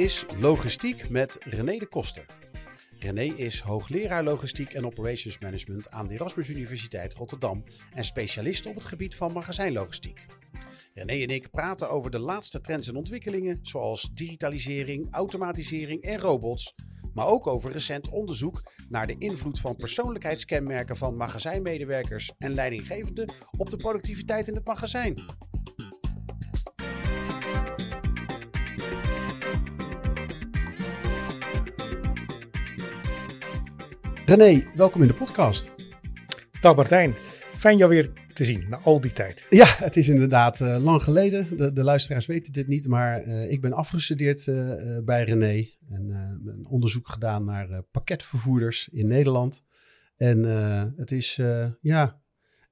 Is Logistiek met René de Koster. René is hoogleraar logistiek en operations management aan de Erasmus Universiteit Rotterdam en specialist op het gebied van magazijnlogistiek. René en ik praten over de laatste trends en ontwikkelingen, zoals digitalisering, automatisering en robots. Maar ook over recent onderzoek naar de invloed van persoonlijkheidskenmerken van magazijnmedewerkers en leidinggevenden op de productiviteit in het magazijn. René, welkom in de podcast. Dag Martijn, fijn jou weer te zien na al die tijd. Ja, het is inderdaad uh, lang geleden. De, de, luisteraars weten dit niet, maar uh, ik ben afgestudeerd uh, bij René. En een onderzoek gedaan naar pakketvervoerders in Nederland. En het is, ja,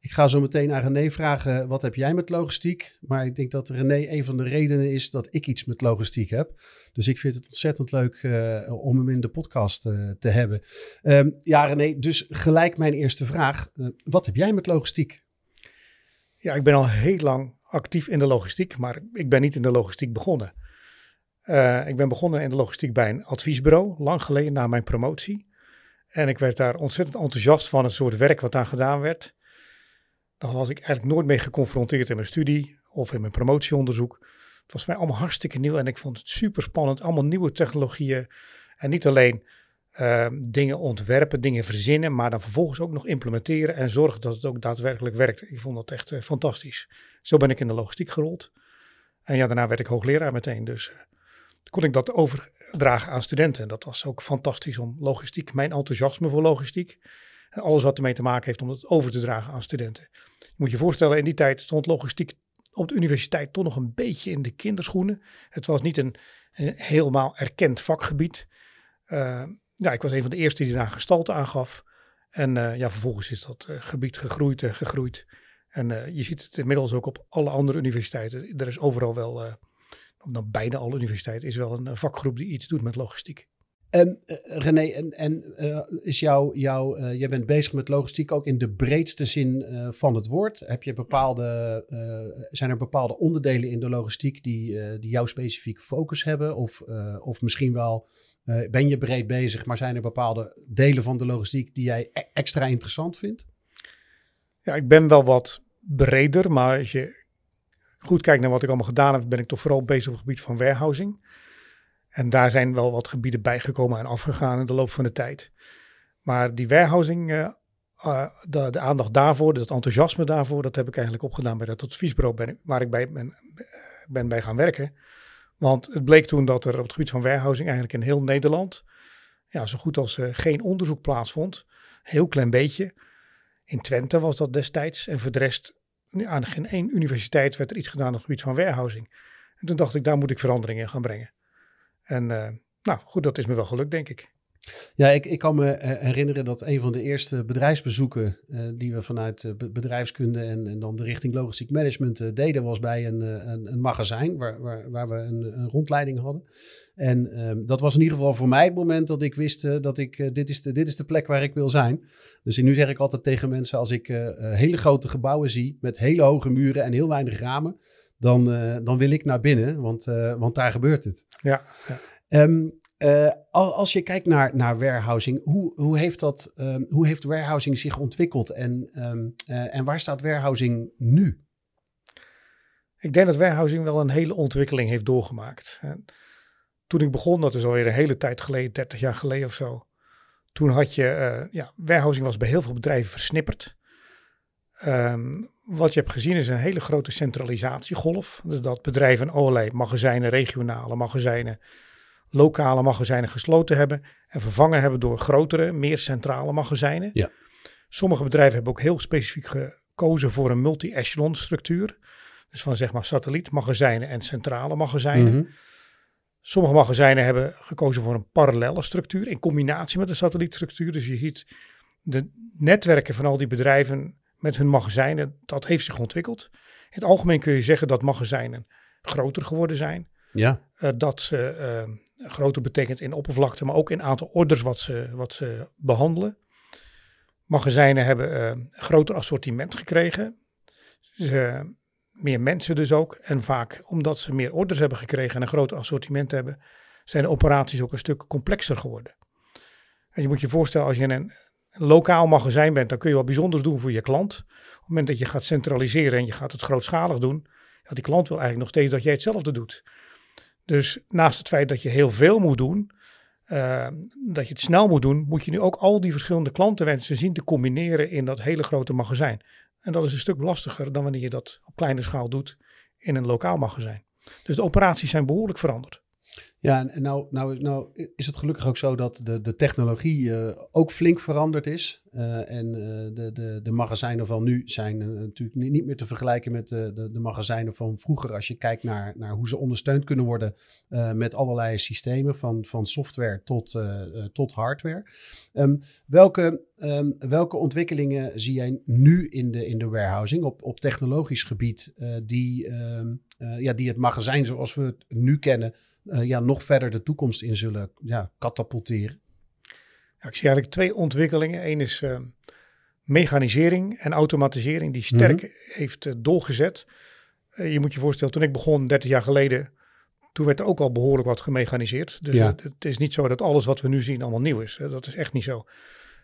ik ga zo meteen aan René vragen, wat heb jij met logistiek? Maar ik denk dat René een van de redenen is dat ik iets met logistiek heb. Dus ik vind het ontzettend leuk uh, om hem in de podcast uh, te hebben. Um, ja, René, dus gelijk mijn eerste vraag. Uh, wat heb jij met logistiek? Ja, ik ben al heel lang actief in de logistiek, maar ik ben niet in de logistiek begonnen. ik ben begonnen in de logistiek bij een adviesbureau, lang geleden na mijn promotie. En ik werd daar ontzettend enthousiast van het soort werk wat daar gedaan werd. Daar was ik eigenlijk nooit mee geconfronteerd in mijn studie of in mijn promotieonderzoek. Het was mij allemaal hartstikke nieuw en ik vond het super spannend. Allemaal nieuwe technologieën. En niet alleen uh, dingen ontwerpen, dingen verzinnen, maar dan vervolgens ook nog implementeren en zorgen dat het ook daadwerkelijk werkt. Ik vond dat echt uh, fantastisch. Zo ben ik in de logistiek gerold. En ja, daarna werd ik hoogleraar meteen. Dus uh, kon ik dat overdragen aan studenten. En dat was ook fantastisch om logistiek, mijn enthousiasme voor logistiek alles wat ermee te maken heeft om het over te dragen aan studenten. Je moet je voorstellen, in die tijd stond logistiek op de universiteit toch nog een beetje in de kinderschoenen. Het was niet een, helemaal erkend vakgebied. Uh, ja, ik was een van de eerste die daar gestalte aangaf. En uh, ja, vervolgens is dat uh, gebied gegroeid en gegroeid. En je ziet het inmiddels ook op alle andere universiteiten. Er is overal wel, nou, bijna alle universiteiten, is wel een vakgroep die iets doet met logistiek. Um, uh, René, en, en uh, is jouw, jou, uh, jij bent bezig met logistiek ook in de breedste zin van het woord. Heb je bepaalde, zijn er bepaalde onderdelen in de logistiek die, die jouw specifieke focus hebben? Of, of misschien wel ben je breed bezig, maar zijn er bepaalde delen van de logistiek die jij e extra interessant vindt? Ja, ik ben wel wat breder, maar als je goed kijkt naar wat ik allemaal gedaan heb, ben ik toch vooral bezig op het gebied van warehousing. En daar zijn wel wat gebieden bijgekomen en afgegaan in de loop van de tijd. Maar die warehousing, uh, uh, de, de, aandacht daarvoor, dat enthousiasme daarvoor, dat heb ik eigenlijk opgedaan bij dat adviesbureau ben, waar ik bij ben, ben bij gaan werken. Want het bleek toen dat er op het gebied van warehousing eigenlijk in heel Nederland ja, zo goed als uh, geen onderzoek plaatsvond. Heel klein beetje. In Twente was dat destijds. En voor de rest, aan geen één universiteit werd er iets gedaan op het gebied van warehousing. En toen dacht ik, daar moet ik verandering in gaan brengen. En uh, nou goed, dat is me wel gelukt, denk ik. Ja, ik, ik kan me eh, herinneren dat een van de eerste bedrijfsbezoeken uh, die we vanuit bedrijfskunde en, en, dan de richting logistiek management deden, was bij een, een, een magazijn waar, waar, waar we een, een, rondleiding hadden. En um, dat was in ieder geval voor mij het moment dat ik wist dat ik, dit, is de, dit is de plek waar ik wil zijn. Dus nu zeg ik altijd tegen mensen, als ik hele grote gebouwen zie met hele hoge muren en heel weinig ramen, dan, uh, dan wil ik naar binnen, want, uh, want daar gebeurt het. Ja. ja. Um, uh, als je kijkt naar, naar warehousing, hoe, hoe, heeft dat, um, hoe heeft warehousing zich ontwikkeld en, um, en waar staat warehousing nu? Ik denk dat warehousing wel een hele ontwikkeling heeft doorgemaakt. En toen ik begon, dat is alweer een hele tijd geleden, 30 jaar geleden of zo. Toen had je, ja, warehousing was bij heel veel bedrijven versnipperd. Um, wat je hebt gezien is een hele grote centralisatiegolf. Dus dat bedrijven allerlei magazijnen, regionale magazijnen, lokale magazijnen gesloten hebben en vervangen hebben door grotere, meer centrale magazijnen. Ja. Sommige bedrijven hebben ook heel specifiek gekozen voor een multi-echelon structuur. Dus van zeg maar satellietmagazijnen en centrale magazijnen. Mm -hmm. Sommige magazijnen hebben gekozen voor een parallelle structuur in combinatie met de satellietstructuur. Dus je ziet de netwerken van al die bedrijven met hun magazijnen, dat heeft zich ontwikkeld. In het algemeen kun je zeggen dat magazijnen groter geworden zijn. Ja. Uh, dat ze uh, groter betekent in oppervlakte, maar ook in aantal orders wat ze, wat ze behandelen. Magazijnen hebben uh, een groter assortiment gekregen. Ze, meer mensen dus ook. En vaak omdat ze meer orders hebben gekregen en een groter assortiment hebben, zijn de operaties ook een stuk complexer geworden. En je moet je voorstellen, als je een lokaal magazijn bent, dan kun je wat bijzonders doen voor je klant. Op het moment dat je gaat centraliseren en je gaat het grootschalig doen, ja, die klant wil eigenlijk nog steeds dat jij hetzelfde doet. Dus naast het feit dat je heel veel moet doen, uh, dat je het snel moet doen, moet je nu ook al die verschillende klantenwensen zien te combineren in dat hele grote magazijn. En dat is een stuk lastiger dan wanneer je dat op kleine schaal doet in een lokaal magazijn. Dus de operaties zijn behoorlijk veranderd. Ja, en nou, nou, nou is het gelukkig ook zo dat de, de technologie uh, ook flink veranderd is. Uh, en uh, de, de, de magazijnen van nu zijn natuurlijk niet meer te vergelijken met de, de, magazijnen van vroeger. Als je kijkt naar, naar hoe ze ondersteund kunnen worden met allerlei systemen, van, van software tot, tot hardware. Um, welke, um, welke ontwikkelingen zie jij nu in de, in de warehousing op, op technologisch gebied die, um, ja, die het magazijn zoals we het nu kennen uh, ja, nog verder de toekomst in zullen ja, katapulteren? Ja, ik zie eigenlijk twee ontwikkelingen. Eén is uh, mechanisering en automatisering die sterk mm -hmm. heeft uh, doorgezet. je moet je voorstellen, toen ik begon 30 jaar geleden, toen werd er ook al behoorlijk wat gemechaniseerd. Dus ja. het is niet zo dat alles wat we nu zien allemaal nieuw is. Dat is echt niet zo.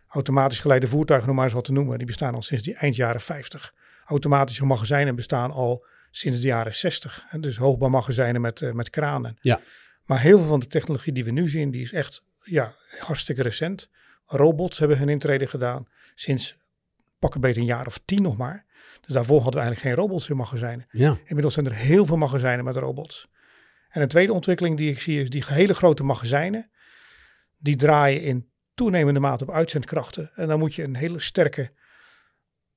Automatisch geleide voertuigen, om maar eens wat te noemen, die bestaan al sinds die eind jaren 50. Automatische magazijnen bestaan al sinds de jaren 60. Hè, dus hoogbouwmagazijnen met, uh, met kranen. Ja. Maar heel veel van de technologie die we nu zien, die is echt ja, hartstikke recent. Robots hebben hun intrede gedaan sinds pakken beter een jaar of tien nog maar. Dus daarvoor hadden we eigenlijk geen robots in magazijnen. Ja. Inmiddels zijn er heel veel magazijnen met robots. En een tweede ontwikkeling die ik zie is die hele grote magazijnen. Die draaien in toenemende mate op uitzendkrachten. En dan moet je een hele sterke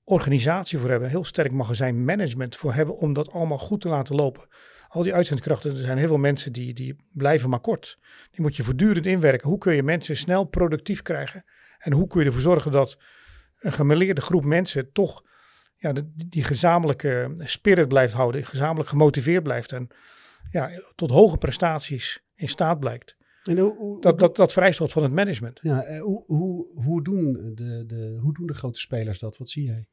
organisatie voor hebben, heel sterk magazijnmanagement voor hebben om dat allemaal goed te laten lopen. Al die uitzendkrachten, er zijn heel veel mensen die, die blijven maar kort. Die moet je voortdurend inwerken. Hoe kun je mensen snel productief krijgen? En hoe kun je ervoor zorgen dat een gemeleerde groep mensen toch ja, die, die gezamenlijke spirit blijft houden, gezamenlijk gemotiveerd blijft en ja, tot hoge prestaties in staat blijkt. En hoe, hoe, dat, dat, dat vereist wat van het management. Ja, eh, hoe, hoe, hoe, doen de, de, hoe doen de grote spelers dat? Wat zie jij?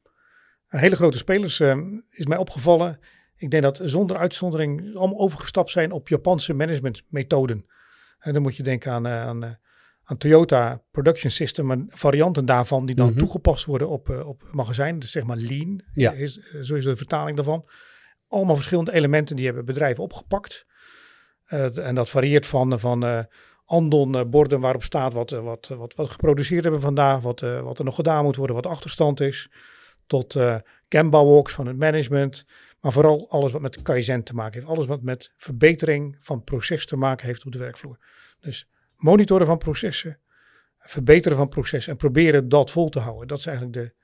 Hele grote spelers uh, is mij opgevallen. Ik denk dat zonder uitzondering allemaal overgestapt zijn op Japanse managementmethoden. En dan moet je denken aan, uh, aan, uh, aan, Toyota Production System en varianten daarvan die dan mm-hmm. toegepast worden op, op magazijnen. Dus zeg maar lean, ja. is, zo is de vertaling daarvan. Allemaal verschillende elementen die hebben bedrijven opgepakt. en dat varieert van, van Andon borden waarop staat wat, wat, wat, wat geproduceerd hebben vandaag, wat, wat er nog gedaan moet worden, wat achterstand is tot uh, Gemba walks van het management. Maar vooral alles wat met Kaizen te maken heeft. Alles wat met verbetering van proces te maken heeft op de werkvloer. Dus monitoren van processen, verbeteren van processen en proberen dat vol te houden. Dat zijn eigenlijk de,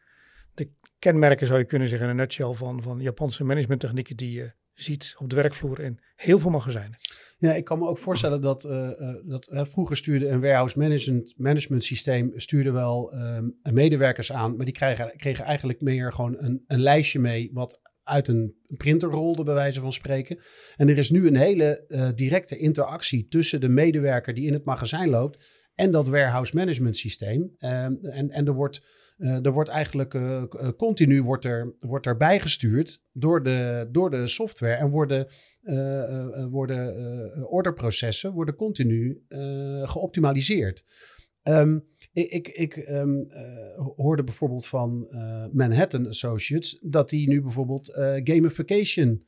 de kenmerken, zou je kunnen zeggen, in een nutshell van, van Japanse managementtechnieken die je ziet op de werkvloer in heel veel magazijnen. Ja, ik kan me ook voorstellen dat, uh, uh, dat vroeger stuurde een warehouse management, management systeem stuurde wel um, medewerkers aan, maar die kregen, kregen eigenlijk meer gewoon een, een lijstje mee wat uit een printer rolde, bij wijze van spreken. En er is nu een hele directe interactie tussen de medewerker die in het magazijn loopt en dat warehouse management systeem. Ehm, en, en er wordt uh, er wordt eigenlijk uh, continu wordt er, wordt er bijgestuurd door de, door de software en worden, worden orderprocessen worden continu geoptimaliseerd. Um, ik, ik, um, hoorde bijvoorbeeld van Manhattan Associates dat die nu bijvoorbeeld gamification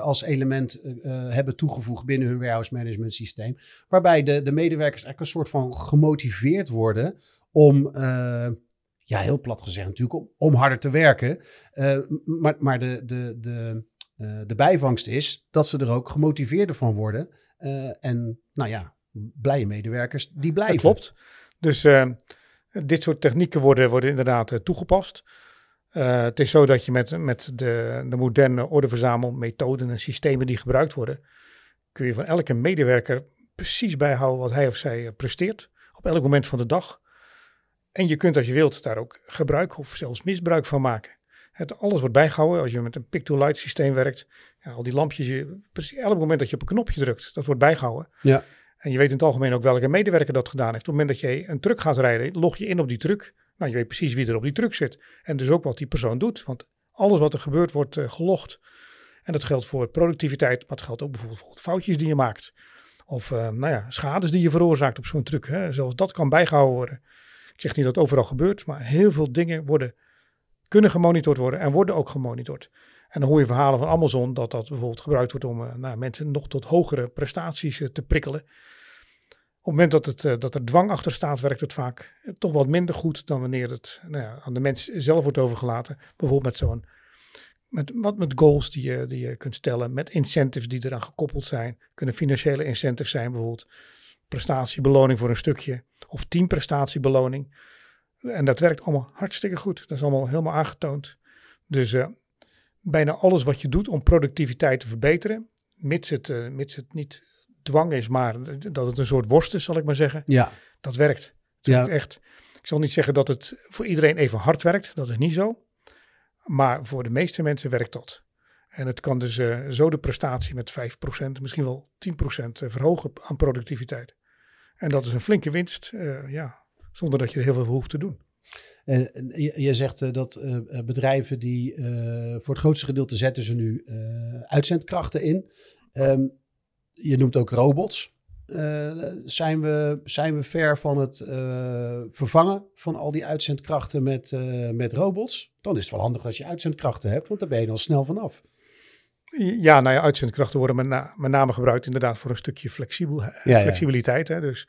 als element hebben toegevoegd binnen hun warehouse management systeem. Waarbij de, de medewerkers eigenlijk een soort van gemotiveerd worden om ja, heel plat gezegd natuurlijk, om, om harder te werken. Uh, maar maar de, de, de, uh, de bijvangst is dat ze er ook gemotiveerder van worden. Uh, en nou ja, blije medewerkers die blijven. Dat klopt. Dus dit soort technieken worden, worden inderdaad toegepast. het is zo dat je met, met de, de moderne ordeverzamelmethoden en systemen die gebruikt worden, kun je van elke medewerker precies bijhouden wat hij of zij eh, presteert. Op elk moment van de dag. En je kunt als je wilt daar ook gebruik of zelfs misbruik van maken. Het, alles wordt bijgehouden als je met een pick-to-light systeem werkt. Ja, al die lampjes, je, precies elk moment dat je op een knopje drukt, dat wordt bijgehouden. Ja. En je weet in het algemeen ook welke medewerker dat gedaan heeft. Op het moment dat je een truck gaat rijden, log je in op die truck. Nou, je weet precies wie er op die truck zit. En dus ook wat die persoon doet. Want alles wat er gebeurt wordt uh, gelogd. En dat geldt voor productiviteit, maar het geldt ook bijvoorbeeld voor foutjes die je maakt. Of uh, nou ja, schades die je veroorzaakt op zo'n truck. Hè. Zelfs dat kan bijgehouden worden. Ik zeg niet dat het overal gebeurt, maar heel veel dingen worden, kunnen gemonitord worden en worden ook gemonitord. En dan hoor je verhalen van Amazon dat dat bijvoorbeeld gebruikt wordt om uh, nou, mensen nog tot hogere prestaties uh, te prikkelen. Op het moment dat, het, uh, dat er dwang achter staat, werkt het vaak toch wat minder goed dan wanneer het nou ja, aan de mens zelf wordt overgelaten. Bijvoorbeeld met zo'n met, wat met goals die je, die je kunt stellen, met incentives die eraan gekoppeld zijn. Kunnen financiële incentives zijn, bijvoorbeeld prestatiebeloning voor een stukje of teamprestatiebeloning. En dat werkt allemaal hartstikke goed. Dat is allemaal helemaal aangetoond. Dus uh, bijna alles wat je doet om productiviteit te verbeteren, mits het, uh, mits het niet dwang is, maar dat het een soort worst is, zal ik maar zeggen. Ja. Dat werkt. Het werkt ja. echt. Ik zal niet zeggen dat het voor iedereen even hard werkt. Dat is niet zo. Maar voor de meeste mensen werkt dat. En het kan dus uh, zo de prestatie met 5%, misschien wel 10% verhogen aan productiviteit. En dat is een flinke winst, uh, ja, zonder dat je er heel veel voor hoeft te doen. En je, zegt uh, dat bedrijven die voor het grootste gedeelte zetten ze nu uitzendkrachten in. Um, je noemt ook robots. Uh, zijn, we, zijn we ver van het vervangen van al die uitzendkrachten met, met robots? Dan is het wel handig als je uitzendkrachten hebt, want daar ben je dan snel vanaf. Ja, nou ja, uitzendkrachten worden met, na, met name gebruikt inderdaad voor een stukje flexibel, ja, flexibiliteit. Ja. Hè? Dus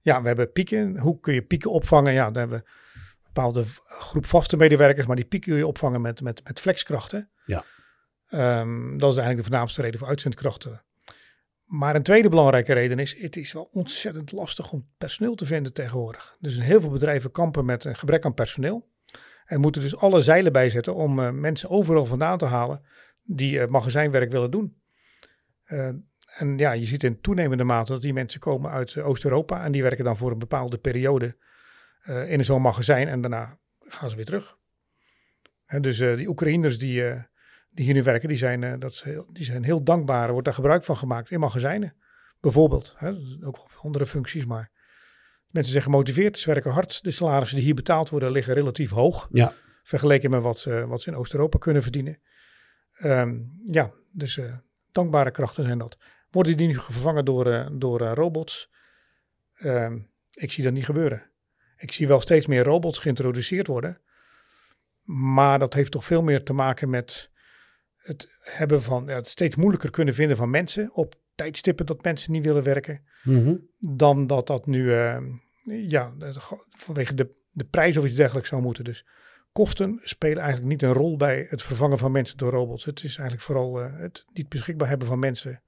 ja, we hebben pieken. Hoe kun je pieken opvangen? Ja, dan hebben we een bepaalde groep vaste medewerkers, maar die pieken kun je opvangen met, met, met flexkrachten. Ja. Um, dat is eigenlijk de voornaamste reden voor uitzendkrachten. Maar een tweede belangrijke reden is, het is wel ontzettend lastig om personeel te vinden tegenwoordig. Dus heel veel bedrijven kampen met een gebrek aan personeel. En moeten dus alle zeilen bijzetten om uh, mensen overal vandaan te halen die uh, magazijnwerk willen doen. Uh, en ja, je ziet in toenemende mate dat die mensen komen uit Oost-Europa en die werken dan voor een bepaalde periode in zo'n magazijn en daarna gaan ze weer terug. En dus die Oekraïners die die hier nu werken, die zijn, uh, dat heel, die zijn heel dankbaar. Er wordt daar gebruik van gemaakt in magazijnen. Bijvoorbeeld. Hè, ook op andere functies, maar mensen zijn gemotiveerd. Ze werken hard. De salarissen die hier betaald worden liggen relatief hoog. Ja. Vergeleken met wat, wat ze in Oost-Europa kunnen verdienen. Um, ja, dus uh, dankbare krachten zijn dat. Worden die nu vervangen door, door robots? Um, ik zie dat niet gebeuren. Ik zie wel steeds meer robots geïntroduceerd worden. Maar dat heeft toch veel meer te maken met het hebben van ja, het steeds moeilijker kunnen vinden van mensen op tijdstippen dat mensen niet willen werken, mm -hmm. dan dat dat nu uh, ja, vanwege de, de prijs of iets dergelijks zou moeten. Dus kosten spelen eigenlijk niet een rol bij het vervangen van mensen door robots. Het is eigenlijk vooral uh, het niet beschikbaar hebben van mensen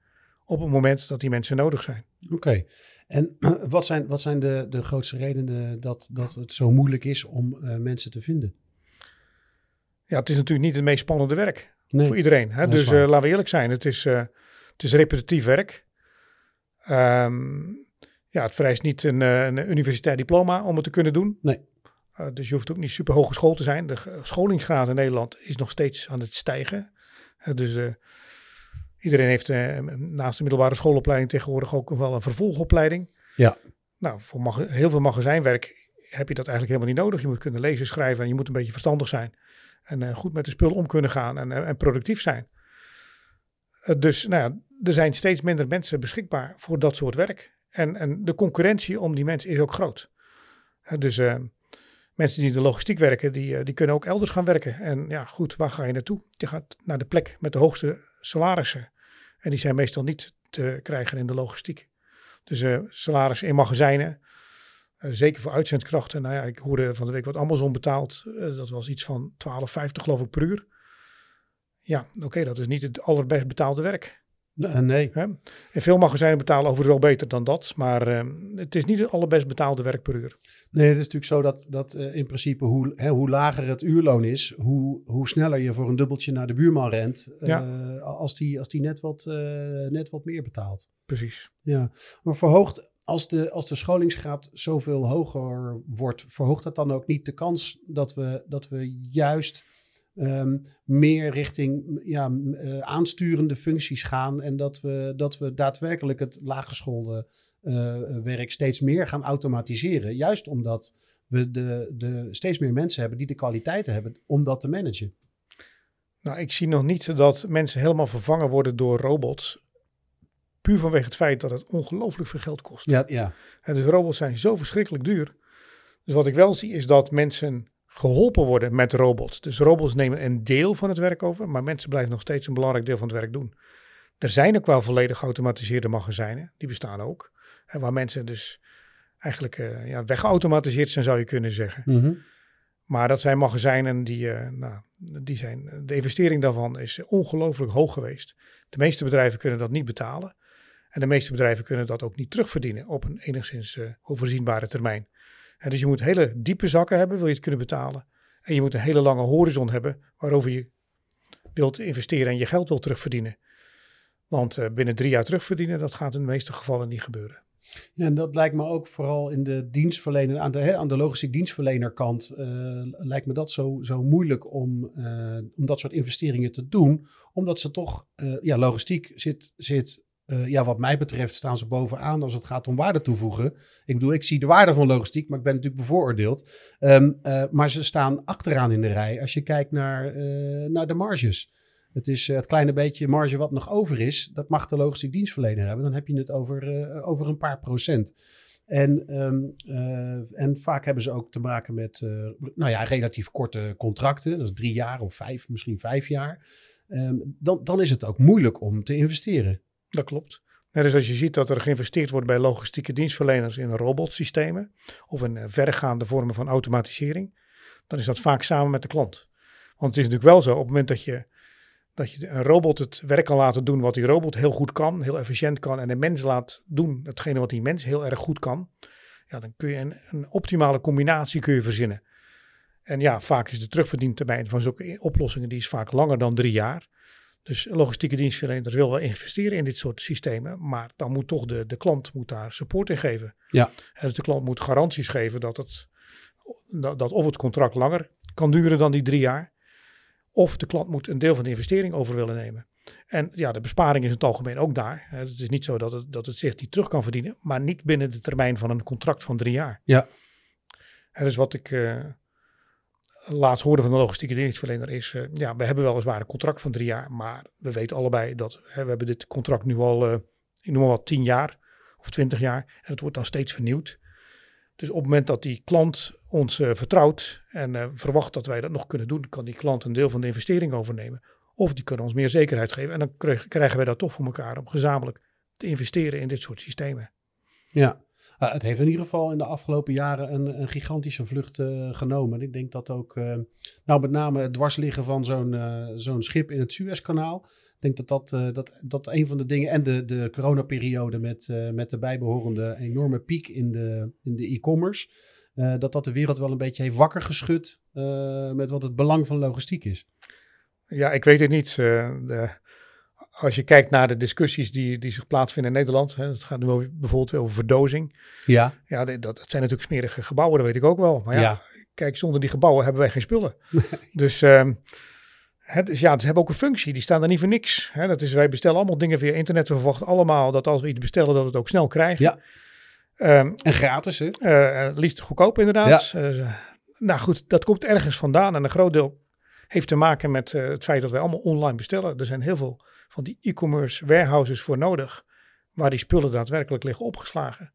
op het moment dat die mensen nodig zijn. Oké, okay. en wat zijn, wat zijn de, de grootste redenen dat, dat het zo moeilijk is om uh, mensen te vinden? Ja, het is natuurlijk niet het meest spannende werk. Nee, voor iedereen. Hè? Dus uh, laten we eerlijk zijn, het is, het is repetitief werk. Um, ja, het vereist niet een, een universitair diploma om het te kunnen doen. Nee. Dus je hoeft ook niet super hogeschool te zijn. De scholingsgraad in Nederland is nog steeds aan het stijgen. dus iedereen heeft naast de middelbare schoolopleiding tegenwoordig ook wel een vervolgopleiding. Ja. Nou, voor heel veel magazijnwerk heb je dat eigenlijk helemaal niet nodig. Je moet kunnen lezen, schrijven en je moet een beetje verstandig zijn. En goed met de spullen om kunnen gaan en, en productief zijn. Dus nou ja, er zijn steeds minder mensen beschikbaar voor dat soort werk. En, en de concurrentie om die mensen is ook groot. dus mensen die in de logistiek werken, die, die kunnen ook elders gaan werken. En ja, goed, waar ga je naartoe? Je gaat naar de plek met de hoogste salarissen. En die zijn meestal niet te krijgen in de logistiek. Dus salarissen in magazijnen, uh, zeker voor uitzendkrachten. Nou ja, ik hoorde van de week wat Amazon betaalt. Uh, dat was iets van 12,50 geloof ik per uur. Ja, oké, dat is niet het allerbest betaalde werk. Nee. Hè? En veel magazijnen betalen overigens wel beter dan dat, maar uh, het is niet het allerbest betaalde werk per uur. Nee, het is natuurlijk zo dat, dat uh, in principe hoe, hè, hoe lager het uurloon is, hoe, hoe sneller je voor een dubbeltje naar de buurman rent, uh, ja. als die, als die net, wat, net wat meer betaalt. Precies. Ja, maar verhoogt, als de, als de scholingsgraad zoveel hoger wordt, verhoogt dat dan ook niet de kans dat we, dat we juist um, meer richting ja, uh, aansturende functies gaan en dat we, dat we daadwerkelijk het laaggeschoolde uh, werk steeds meer gaan automatiseren. Juist omdat we de, de, steeds meer mensen hebben die de kwaliteiten hebben om dat te managen. Nou, ik zie nog niet dat mensen helemaal vervangen worden door robots. Puur vanwege het feit dat het ongelooflijk veel geld kost. Ja, ja. En dus robots zijn zo verschrikkelijk duur. Dus wat ik wel zie is dat mensen geholpen worden met robots. Dus robots nemen een deel van het werk over, maar mensen blijven nog steeds een belangrijk deel van het werk doen. Er zijn ook wel volledig geautomatiseerde magazijnen, die bestaan ook. En waar mensen dus eigenlijk uh, ja, weggeautomatiseerd zijn, zou je kunnen zeggen. Mm -hmm. Maar dat zijn magazijnen die, uh, nou, die zijn, de investering daarvan is ongelooflijk hoog geweest. De meeste bedrijven kunnen dat niet betalen. En de meeste bedrijven kunnen dat ook niet terugverdienen op een enigszins uh, overzienbare termijn. Dus je moet hele diepe zakken hebben, wil je het kunnen betalen. En je moet een hele lange horizon hebben waarover je wilt investeren en je geld wilt terugverdienen. Want uh, binnen drie jaar terugverdienen, dat gaat in de meeste gevallen niet gebeuren. Ja, en dat lijkt me ook vooral in de dienstverlener, aan de, hè, aan de logistiek dienstverlenerkant, uh, lijkt me dat zo, zo moeilijk om, uh, om dat soort investeringen te doen. Omdat ze toch, ja, logistiek zit, zit uh, ja, wat mij betreft staan ze bovenaan als het gaat om waarde toevoegen. Ik bedoel, ik zie de waarde van logistiek, maar ik ben natuurlijk bevooroordeeld. Um, uh, maar ze staan achteraan in de rij als je kijkt naar, uh, naar de marges. Het is het kleine beetje marge wat nog over is, dat mag de logistiek dienstverlener hebben. Dan heb je het over, over een paar procent. En, um, en vaak hebben ze ook te maken met nou ja, relatief korte contracten. Dat is drie jaar of vijf, misschien vijf jaar. Um, dan, dan is het ook moeilijk om te investeren. Dat klopt. Net dus als je ziet dat er geïnvesteerd wordt bij logistieke dienstverleners in robotsystemen of in verregaande vormen van automatisering, dan is dat vaak samen met de klant. Want het is natuurlijk wel zo, op het moment dat je, dat je een robot het werk kan laten doen wat die robot heel goed kan, heel efficiënt kan, en de mens laat doen hetgene wat die mens heel erg goed kan, ja, dan kun je een, een optimale combinatie kun je verzinnen. En ja, vaak is de terugverdientermijn van zulke oplossingen die is vaak langer dan drie jaar. Dus logistieke dienstverleners willen wel investeren in dit soort systemen, maar dan moet toch de, de klant moet daar support in geven. Ja. Dus de klant moet garanties geven dat, het, dat, dat of het contract langer kan duren dan die drie jaar, of de klant moet een deel van de investering over willen nemen. En ja, de besparing is in het algemeen ook daar. Het is niet zo dat het, dat het zich niet terug kan verdienen, maar niet binnen de termijn van een contract van drie jaar. Ja. En dus wat ik, uh, laatst hoorde van de logistieke dienstverlener is, uh, ja, we hebben weliswaar een contract van drie jaar, maar we weten allebei dat hè, we hebben dit contract nu al, uh, ik noem maar wat, tien jaar of twintig jaar en het wordt dan steeds vernieuwd. Dus op het moment dat die klant ons uh, vertrouwt en verwacht dat wij dat nog kunnen doen, kan die klant een deel van de investering overnemen. Of die kunnen ons meer zekerheid geven en dan krijg, krijgen wij dat toch voor elkaar om gezamenlijk te investeren in dit soort systemen. Ja, uh, het heeft in ieder geval in de afgelopen jaren een, een gigantische vlucht uh, genomen. Ik denk dat ook, uh, nou met name het dwarsliggen van zo'n zo'n schip in het Suezkanaal. Ik denk dat dat, dat, dat een van de dingen, en de, de coronaperiode met, met de bijbehorende enorme piek in de in de e-commerce. dat dat de wereld wel een beetje heeft wakker geschud met wat het belang van logistiek is. Ja, ik weet het niet. de, als je kijkt naar de discussies die, die zich plaatsvinden in Nederland, hè, het gaat nu bijvoorbeeld over verdozing. Ja. Ja, dat, dat zijn natuurlijk smerige gebouwen, dat weet ik ook wel. Maar ja, ja. kijk, zonder die gebouwen hebben wij geen spullen. dus, um, het, dus ja, ze hebben ook een functie, die staan er niet voor niks. Hè. Dat is, wij bestellen allemaal dingen via internet. We verwachten allemaal dat als we iets bestellen, dat we het ook snel krijgen. Ja. Um, en gratis, hè? Uh, liefst goedkoop, inderdaad. Ja. Uh, nou goed, dat komt ergens vandaan. En een groot deel heeft te maken met uh, het feit dat wij allemaal online bestellen. Er zijn heel veel van die e-commerce warehouses voor nodig, waar die spullen daadwerkelijk liggen opgeslagen.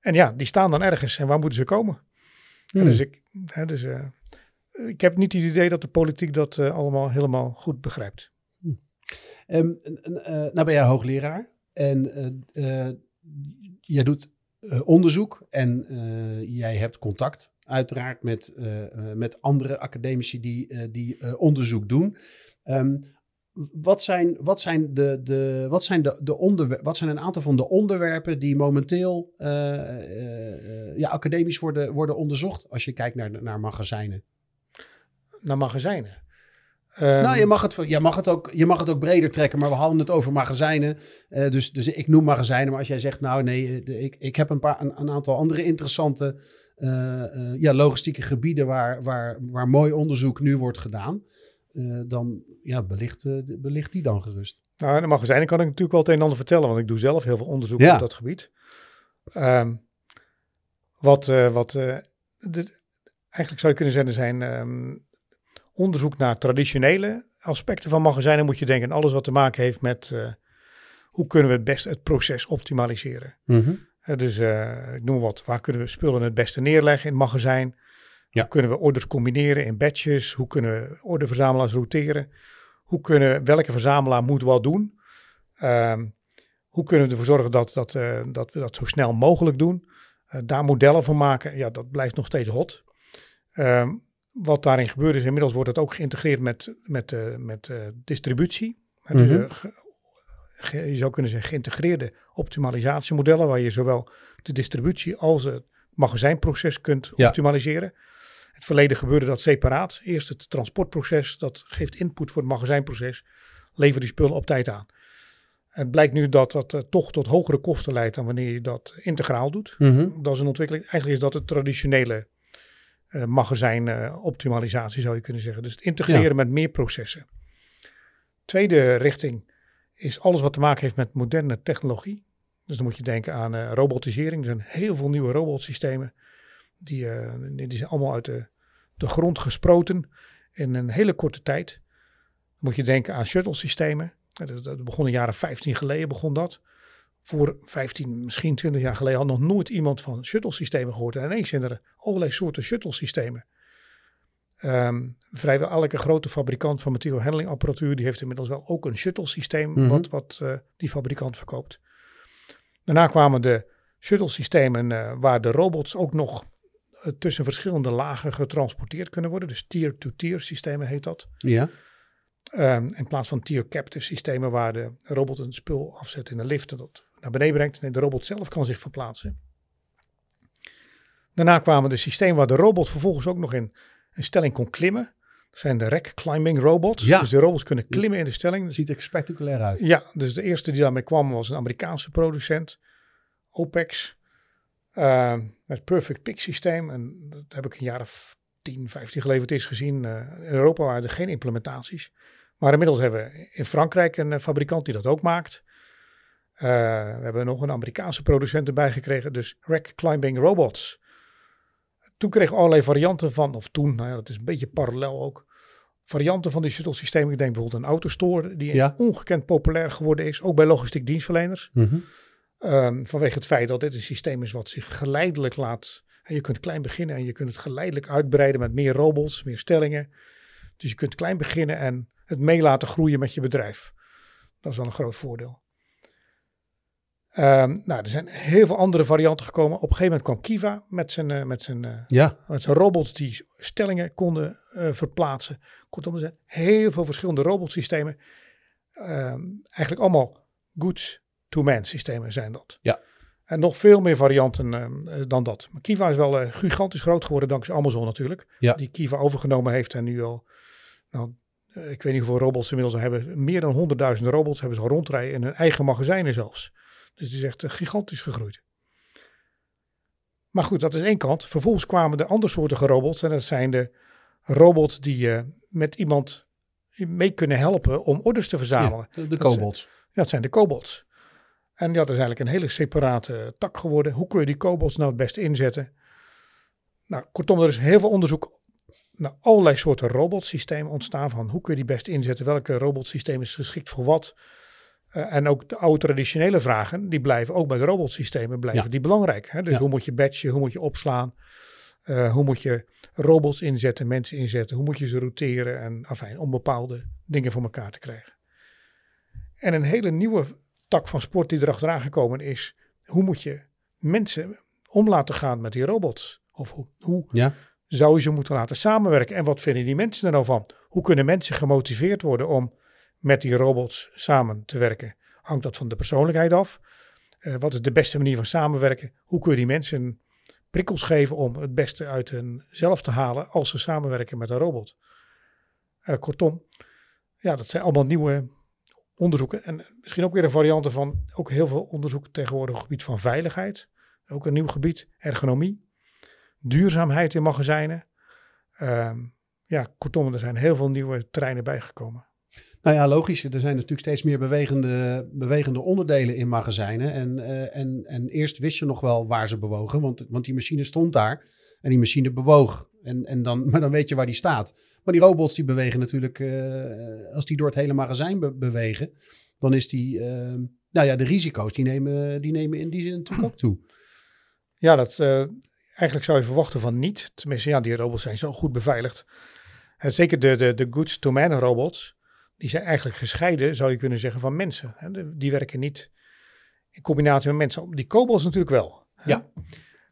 En ja, die staan dan ergens en waar moeten ze komen? Hmm. Dus, ik, hè, dus uh, ik heb niet het idee dat de politiek dat uh, allemaal helemaal goed begrijpt. Hmm. Um, uh, nou ben jij hoogleraar en jij doet onderzoek en jij hebt contact uiteraard met, met andere academici die, die onderzoek doen. Um, wat zijn, wat zijn, de, de, wat zijn, de, de onderwer- wat zijn een aantal van de onderwerpen die momenteel eh, eh, ja, academisch worden, worden onderzocht als je kijkt naar, naar magazijnen? Naar magazijnen. Ehm, nou, je mag, het, je, mag het ook, je mag het ook breder trekken, maar we hadden het over magazijnen. Eh, dus, dus ik noem magazijnen, maar als jij zegt, nou nee, de- ik, ik heb een, paar, een, een aantal andere interessante ja, logistieke gebieden waar, waar, waar mooi onderzoek nu wordt gedaan. Eh, dan ja, belicht, eh, belicht die dan gerust. Nou, de magazijnen kan ik natuurlijk wel het een en ander vertellen, want ik doe zelf heel veel onderzoek Ja. op dat gebied. Ehm, wat eh, wat de- eigenlijk zou je kunnen zeggen, zijn ehm, onderzoek naar traditionele aspecten van magazijnen moet je denken aan alles wat te maken heeft met hoe kunnen we het best het proces optimaliseren. Eh, dus eh, ik noem wat, waar kunnen we spullen het beste neerleggen in het magazijn? Ja. Hoe kunnen we orders combineren in batches? Hoe kunnen orderverzamelaars routeren? Hoe kunnen, welke verzamelaar moet wat doen? Ehm, hoe kunnen we ervoor zorgen dat, dat, eh, dat we dat zo snel mogelijk doen? Eh, daar modellen van maken, ja, dat blijft nog steeds hot. Ehm, wat daarin gebeurt is, inmiddels wordt het ook geïntegreerd met, met, eh, met distributie. Dus, Mhm. ge- je zou kunnen zeggen geïntegreerde optimalisatiemodellen, waar je zowel de distributie als het magazijnproces kunt Ja. optimaliseren. Het verleden gebeurde dat separaat. Eerst het transportproces, dat geeft input voor het magazijnproces, lever die spullen op tijd aan. Het blijkt nu dat dat eh, toch tot hogere kosten leidt dan wanneer je dat integraal doet. Dat is een ontwikkeling. Eigenlijk is dat het traditionele eh magazijnoptimalisatie, zou je kunnen zeggen. Dus het integreren Ja. met meer processen. Tweede richting is alles wat te maken heeft met moderne technologie. Dus dan moet je denken aan eh, robotisering. Er zijn heel veel nieuwe robotsystemen. Die, eh, die zijn allemaal uit de, de grond gesproten in een hele korte tijd. Dan moet je denken aan shuttle systemen. Eh, Dat, dat begon in de jaren 15 geleden begon dat. Voor 15, misschien 20 jaar geleden had nog nooit iemand van shuttle systemen gehoord. En ineens zijn er allerlei soorten shuttle systemen. Ehm, vrijwel elke grote fabrikant van material handling apparatuur, die heeft inmiddels wel ook een shuttle systeem Mhm. wat, wat eh, die fabrikant verkoopt. Daarna kwamen de shuttle systemen eh, waar de robots ook nog tussen verschillende lagen getransporteerd kunnen worden. Dus tier-to-tier systemen heet dat. Ja. Ehm, in plaats van tier captive systemen waar de robot een spul afzet in een lift en dat naar beneden brengt. Nee, de robot zelf kan zich verplaatsen. Daarna kwamen de systemen waar de robot vervolgens ook nog in een stelling kon klimmen. Dat zijn de rack climbing robots. Ja. Dus de robots kunnen klimmen in de stelling. Het ziet er spectaculair uit. Ja, dus de eerste die daarmee kwam was een Amerikaanse producent, OPEX, eh, met Perfect Pick systeem. En dat heb ik een jaar of 10, 15 geleden voor het eerst gezien. Eh, in Europa waren er geen implementaties. Maar inmiddels hebben we in Frankrijk een eh, fabrikant die dat ook maakt. Eh, we hebben nog een Amerikaanse producent erbij gekregen, dus Rack Climbing Robots. Toen kregen we allerlei varianten van, of toen, nou ja, dat is een beetje parallel ook. Varianten van die shuttle systemen. Ik denk bijvoorbeeld een autostore die Ja. ongekend populair geworden is, ook bij logistiek dienstverleners. Mhm. Ehm, vanwege het feit dat dit een systeem is wat zich geleidelijk laat. En je kunt klein beginnen en je kunt het geleidelijk uitbreiden met meer robots, meer stellingen. Dus je kunt klein beginnen en het mee laten groeien met je bedrijf. Dat is wel een groot voordeel. Ehm, nou, er zijn heel veel andere varianten gekomen. Op een gegeven moment kwam Kiva met zijn, eh, met zijn, eh, Ja. met zijn robots die stellingen konden eh, verplaatsen. Kortom, er zijn heel veel verschillende robotsystemen. Ehm, eigenlijk allemaal goods-to-man systemen zijn dat. Ja. En nog veel meer varianten eh, dan dat. Maar Kiva is wel eh, gigantisch groot geworden dankzij Amazon natuurlijk. Ja. Die Kiva overgenomen heeft en nu al, nou, eh, ik weet niet hoeveel robots ze inmiddels hebben. Meer dan 100.000 robots hebben ze al rondrijden in hun eigen magazijnen zelfs. Dus die is echt gigantisch gegroeid. Maar goed, dat is één kant. Vervolgens kwamen de andere soorten robots. En dat zijn de robots die met iemand mee kunnen helpen om orders te verzamelen. Ja, de, Dat cobots. Ja, dat zijn de cobots. En dat is eigenlijk een hele separate tak geworden. Hoe kun je die cobots nou het beste inzetten? Nou, kortom, er is heel veel onderzoek naar allerlei soorten robotsystemen ontstaan. Van hoe kun je die best inzetten? Welke robotsysteem is geschikt voor wat? Eh, en ook de oude traditionele vragen, die blijven ook bij de robotsystemen blijven Ja. die belangrijk. Hè? Dus Ja. hoe moet je batchen? Hoe moet je opslaan? Eh, hoe moet je robots inzetten, mensen inzetten? Hoe moet je ze routeren? En afijn, om bepaalde dingen voor elkaar te krijgen. En een hele nieuwe tak van sport die erachteraan gekomen is, hoe moet je mensen om laten gaan met die robots? Of hoe, hoe Ja. zou je ze moeten laten samenwerken? En wat vinden die mensen er nou van? Hoe kunnen mensen gemotiveerd worden om met die robots samen te werken? Hangt dat van de persoonlijkheid af? Uh, wat is de beste manier van samenwerken? Hoe kun je die mensen prikkels geven om het beste uit hunzelf te halen als ze samenwerken met een robot? Uh, kortom, ja, dat zijn allemaal nieuwe onderzoeken. En misschien ook weer een variant van ook heel veel onderzoek tegenwoordig op het gebied van veiligheid. Ook een nieuw gebied, ergonomie, duurzaamheid in magazijnen. Uh, ja, kortom, er zijn heel veel nieuwe terreinen bijgekomen. Nou ja, logisch. Er zijn natuurlijk steeds meer bewegende, bewegende onderdelen in magazijnen. En, uh, en, en eerst wist je nog wel waar ze bewogen, want, want die machine stond daar en die machine bewoog. En, en dan, maar dan weet je waar die staat. Maar die robots die bewegen natuurlijk, uh, als die door het hele magazijn be bewegen, dan is die, uh, nou ja, de risico's die nemen, die nemen in die zin natuurlijk ook toe. Ja, dat, eigenlijk zou je verwachten van niet. Tenminste, ja, die robots zijn zo goed beveiligd. En zeker de, de, de goods-to-man robots, die zijn eigenlijk gescheiden, zou je kunnen zeggen, van mensen. Die werken niet in combinatie met mensen. Die kobolds natuurlijk wel. Ja.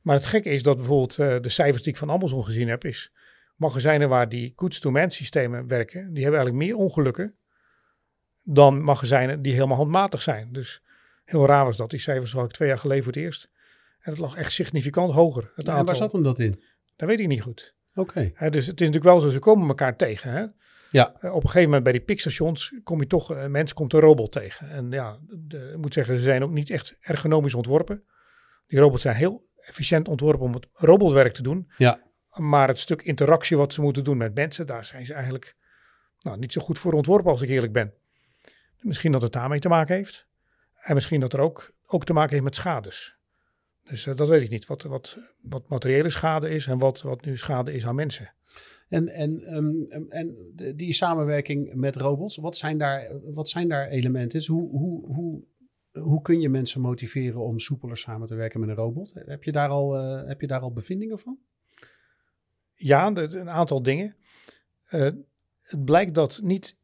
Maar het gekke is dat bijvoorbeeld de cijfers die ik van Amazon gezien heb, is magazijnen waar die goods-to-man systemen werken, die hebben eigenlijk meer ongelukken dan magazijnen die helemaal handmatig zijn. Dus heel raar was dat. Die cijfers had ik twee jaar geleden voor het eerst. En het lag echt significant hoger. Het ja, en waar zat hem dat in? Dat weet ik niet goed. Oké. Okay. Dus het is natuurlijk wel zo, ze komen elkaar tegen. Hè? Ja. Uh, op een gegeven moment bij die piekstations kom je toch, een mens komt een robot tegen. En ja, de, ik moet zeggen, ze zijn ook niet echt ergonomisch ontworpen. Die robots zijn heel efficiënt ontworpen om het robotwerk te doen. Ja. Maar het stuk interactie wat ze moeten doen met mensen, daar zijn ze eigenlijk nou, niet zo goed voor ontworpen als ik eerlijk ben. Misschien dat het daarmee te maken heeft. En misschien dat er ook, ook te maken heeft met schades. Dus uh, dat weet ik niet, wat, wat, wat materiële schade is en wat, wat nu schade is aan mensen. En, en, um, en die samenwerking met robots, wat zijn daar, wat zijn daar elementen? Dus hoe, hoe, hoe, hoe kun je mensen motiveren om soepeler samen te werken met een robot? Heb je daar al, uh, heb je daar al bevindingen van? Ja, een aantal dingen. Uh, het blijkt dat niet.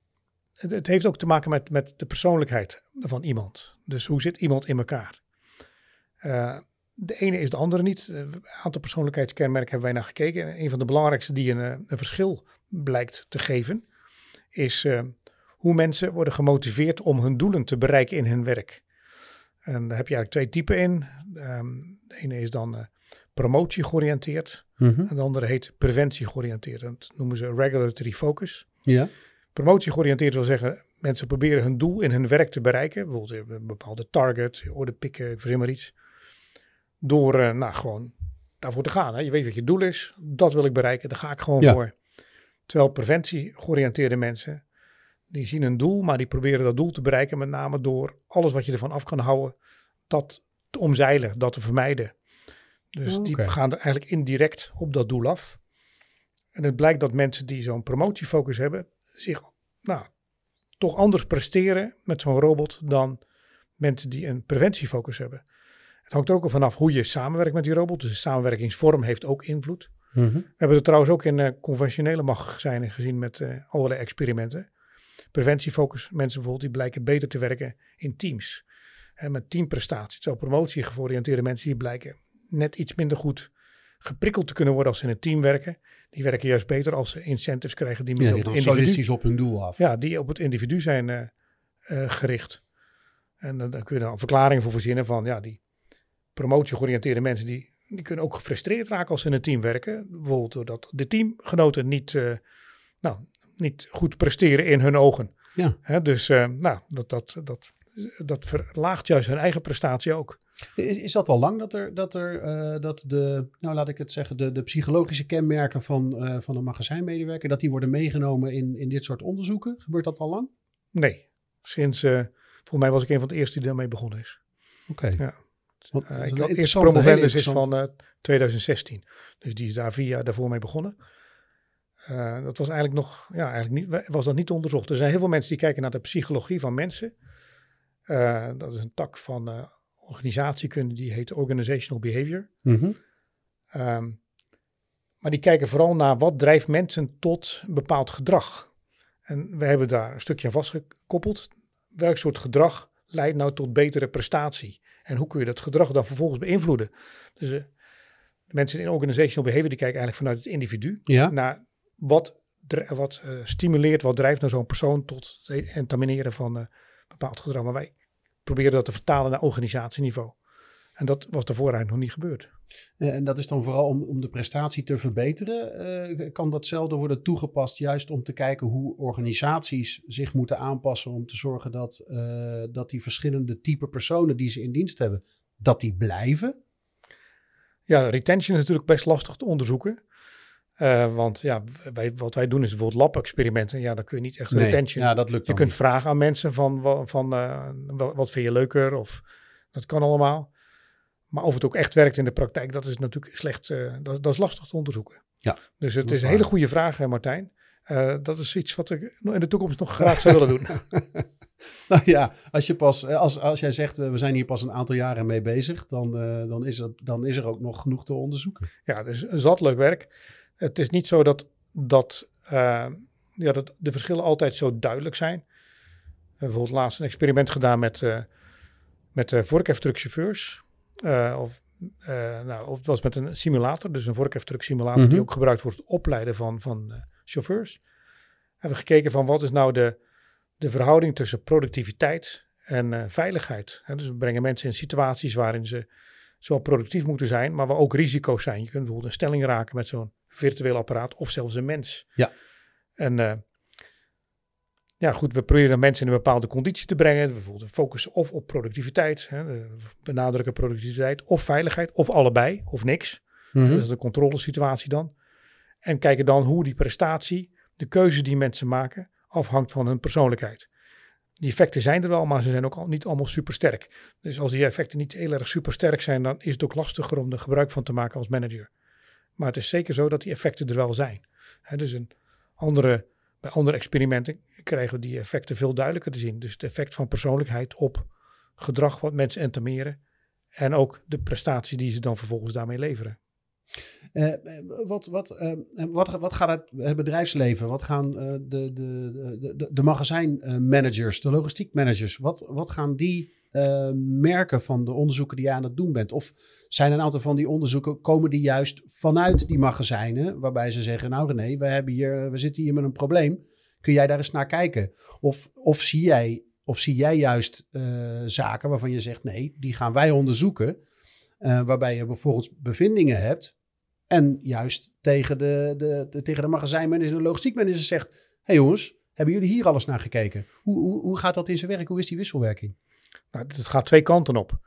Het, heeft ook te maken met, met de persoonlijkheid van iemand. Dus hoe zit iemand in elkaar? Uh, de ene is de andere niet. Een aantal persoonlijkheidskenmerken hebben wij naar gekeken. Een van de belangrijkste die een, verschil blijkt te geven, is hoe mensen worden gemotiveerd om hun doelen te bereiken in hun werk. En daar heb je eigenlijk twee typen in. Um, de ene is dan promotie georiënteerd. Mm -hmm. En de andere heet preventie georiënteerd. Dat noemen ze regulatory focus. Ja. Promotie georiënteerd wil zeggen, mensen proberen hun doel in hun werk te bereiken. Bijvoorbeeld een bepaalde target, orde pikken, ik verzin maar iets. Door uh, nou, gewoon daarvoor te gaan. Hè. Je weet wat je doel is, dat wil ik bereiken, daar ga ik gewoon ja. voor. Terwijl preventie georiënteerde mensen, die zien een doel, maar die proberen dat doel te bereiken met name door alles wat je ervan af kan houden, dat te omzeilen, dat te vermijden. Dus Oh, die gaan er eigenlijk indirect op dat doel af. En het blijkt dat mensen die zo'n promotiefocus hebben, zich nou, toch anders presteren met zo'n robot dan mensen die een preventiefocus hebben. Het hangt er ook al vanaf hoe je samenwerkt met die robot. Dus de samenwerkingsvorm heeft ook invloed. Mhm. We hebben het trouwens ook in eh, conventionele magazijnen gezien met eh, allerlei experimenten. Preventiefocus, mensen bijvoorbeeld, die blijken beter te werken in teams. En met teamprestaties. Zo promotie georiënteerde mensen, die blijken net iets minder goed geprikkeld te kunnen worden als ze in een team werken. Die werken juist beter als ze incentives krijgen die meer Ja, op het dan individu, op hun doel af. ja, die op het individu zijn eh, eh, gericht. En dan dan kun je er een verklaring voor verzinnen van ja, die promotie georiënteerde mensen die, die kunnen ook gefrustreerd raken als ze in een team werken. Bijvoorbeeld doordat de teamgenoten niet, eh, nou, niet goed presteren in hun ogen. Ja. Hè, dus nou, dat, dat, dat, dat verlaagt juist hun eigen prestatie ook. Is, is dat al lang dat er, dat er eh, dat de, nou laat ik het zeggen, de, de psychologische kenmerken van, eh, van een magazijnmedewerker, dat die worden meegenomen in, in dit soort onderzoeken? Gebeurt dat al lang? Nee, sinds, eh volgens mij was ik een van de eerste die daarmee begonnen is. Oké. Ja. Want Uh, dat is ik een had eerst interessante, promovendus is van eh, 2016. Dus die is daar vier jaar daarvoor mee begonnen. Dat was eigenlijk nog, ja, eigenlijk niet, was dat niet onderzocht. Er zijn heel veel mensen die kijken naar de psychologie van mensen. Dat is een tak van organisatiekunde die heet Organizational Behavior. Mhm. Ehm, maar die kijken vooral naar wat drijft mensen tot een bepaald gedrag. En we hebben daar een stukje aan vastgekoppeld. Welk soort gedrag leidt nou tot betere prestatie? En hoe kun je dat gedrag dan vervolgens beïnvloeden? Dus eh, de mensen in organizational behavior die kijken eigenlijk vanuit het individu Ja. naar wat wat eh, stimuleert, wat drijft naar zo'n persoon tot het entamineren van eh, bepaald gedrag. Maar wij proberen dat te vertalen naar organisatieniveau. En dat was daarvoor eigenlijk nog niet gebeurd. Eh, En dat is dan vooral om, om de prestatie te verbeteren. Eh, kan datzelfde worden toegepast juist om te kijken hoe organisaties zich moeten aanpassen om te zorgen dat, eh, dat die verschillende type personen die ze in dienst hebben, dat die blijven? Ja, retention is natuurlijk best lastig te onderzoeken. Eh, want ja, wij, wat wij doen is bijvoorbeeld lab-experimenten. Ja, dan kun je niet echt retention. ja, dat lukt je kunt niet. vragen aan mensen van, van eh, wat vind je leuker of dat kan allemaal. Maar of het ook echt werkt in de praktijk, dat is natuurlijk slecht, eh, dat, dat is lastig te onderzoeken. Ja, dus het is een hele goede vraag, hè, Martijn. Dat is iets wat ik in de toekomst nog graag zou willen doen. Nou ja, als, je pas, als, als jij zegt we zijn hier pas een aantal jaren mee bezig, dan, dan, is er, dan is er ook nog genoeg te onderzoeken. Ja, dus zat leuk werk. Het is niet zo dat, dat, eh, ja, dat de verschillen altijd zo duidelijk zijn. We hebben bijvoorbeeld laatst een experiment gedaan met, eh met uh, vorkheftruckchauffeurs. Of, nou, of het was met een simulator, dus een vorkheftruck simulator Mhm. die ook gebruikt wordt voor het opleiden van, van chauffeurs. Hebben we gekeken van wat is nou de, de verhouding tussen productiviteit en veiligheid. Dus we brengen mensen in situaties waarin ze zowel productief moeten zijn, maar waar ook risico's zijn. Je kunt bijvoorbeeld een stelling raken met zo'n virtueel apparaat of zelfs een mens. Ja. En eh, ja, goed, we proberen mensen in een bepaalde conditie te brengen. Bijvoorbeeld focussen of op productiviteit, hè, benadrukken productiviteit, of veiligheid, of allebei, of niks. Mhm. Dat is de controlesituatie dan. En kijken dan hoe die prestatie, de keuze die mensen maken, afhangt van hun persoonlijkheid. Die effecten zijn er wel, maar ze zijn ook al niet allemaal super sterk. Dus als die effecten niet heel erg super sterk zijn, dan is het ook lastiger om er gebruik van te maken als manager. Maar het is zeker zo dat die effecten er wel zijn. Dus een andere, bij andere experimenten krijgen we die effecten veel duidelijker te zien. Dus het effect van persoonlijkheid op gedrag wat mensen entameren. En ook de prestatie die ze dan vervolgens daarmee leveren. Eh, wat, wat, eh, wat, wat gaat het, bedrijfsleven, wat gaan eh, de, de, de, de, de magazijnmanagers, de logistiekmanagers, wat, wat gaan die eh, merken van de onderzoeken die je aan het doen bent? Of zijn een aantal van die onderzoeken, komen die juist vanuit die magazijnen, waarbij ze zeggen, nou René, we, hebben hier, we zitten hier met een probleem, kun jij daar eens naar kijken? Of, of, zie, jij, of zie jij juist eh, zaken waarvan je zegt, nee, die gaan wij onderzoeken, eh, waarbij je bijvoorbeeld bevindingen hebt en juist tegen de, de, de- tegen de magazijnmanager de logistiekmanager zegt: hey jongens, hebben jullie hier alles naar gekeken? Hoe, hoe, hoe gaat dat in zijn werk? Hoe is die wisselwerking? Nou, het gaat twee kanten op.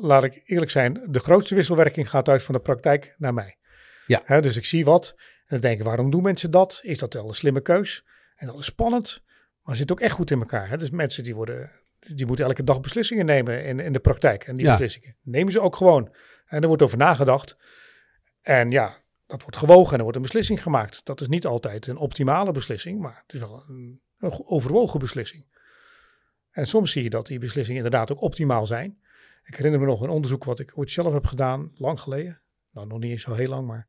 Laat ik eerlijk zijn, de grootste wisselwerking gaat uit van de praktijk naar mij. Ja. Dus ik zie wat en dan denk ik, waarom doen mensen dat? Is dat wel een slimme keus? En dat is spannend, maar zit ook echt goed in elkaar. Dus mensen die, worden, die moeten elke dag beslissingen nemen in, in de praktijk. En die Ja. beslissingen nemen ze ook gewoon. En er wordt over nagedacht. En ja, dat wordt gewogen en er wordt een beslissing gemaakt. Dat is niet altijd een optimale beslissing, maar het is wel een, overwogen beslissing. En soms zie je dat die beslissingen inderdaad ook optimaal zijn. Ik herinner me nog een onderzoek wat ik ooit zelf heb gedaan, lang geleden. Nou, nog niet eens zo heel lang, maar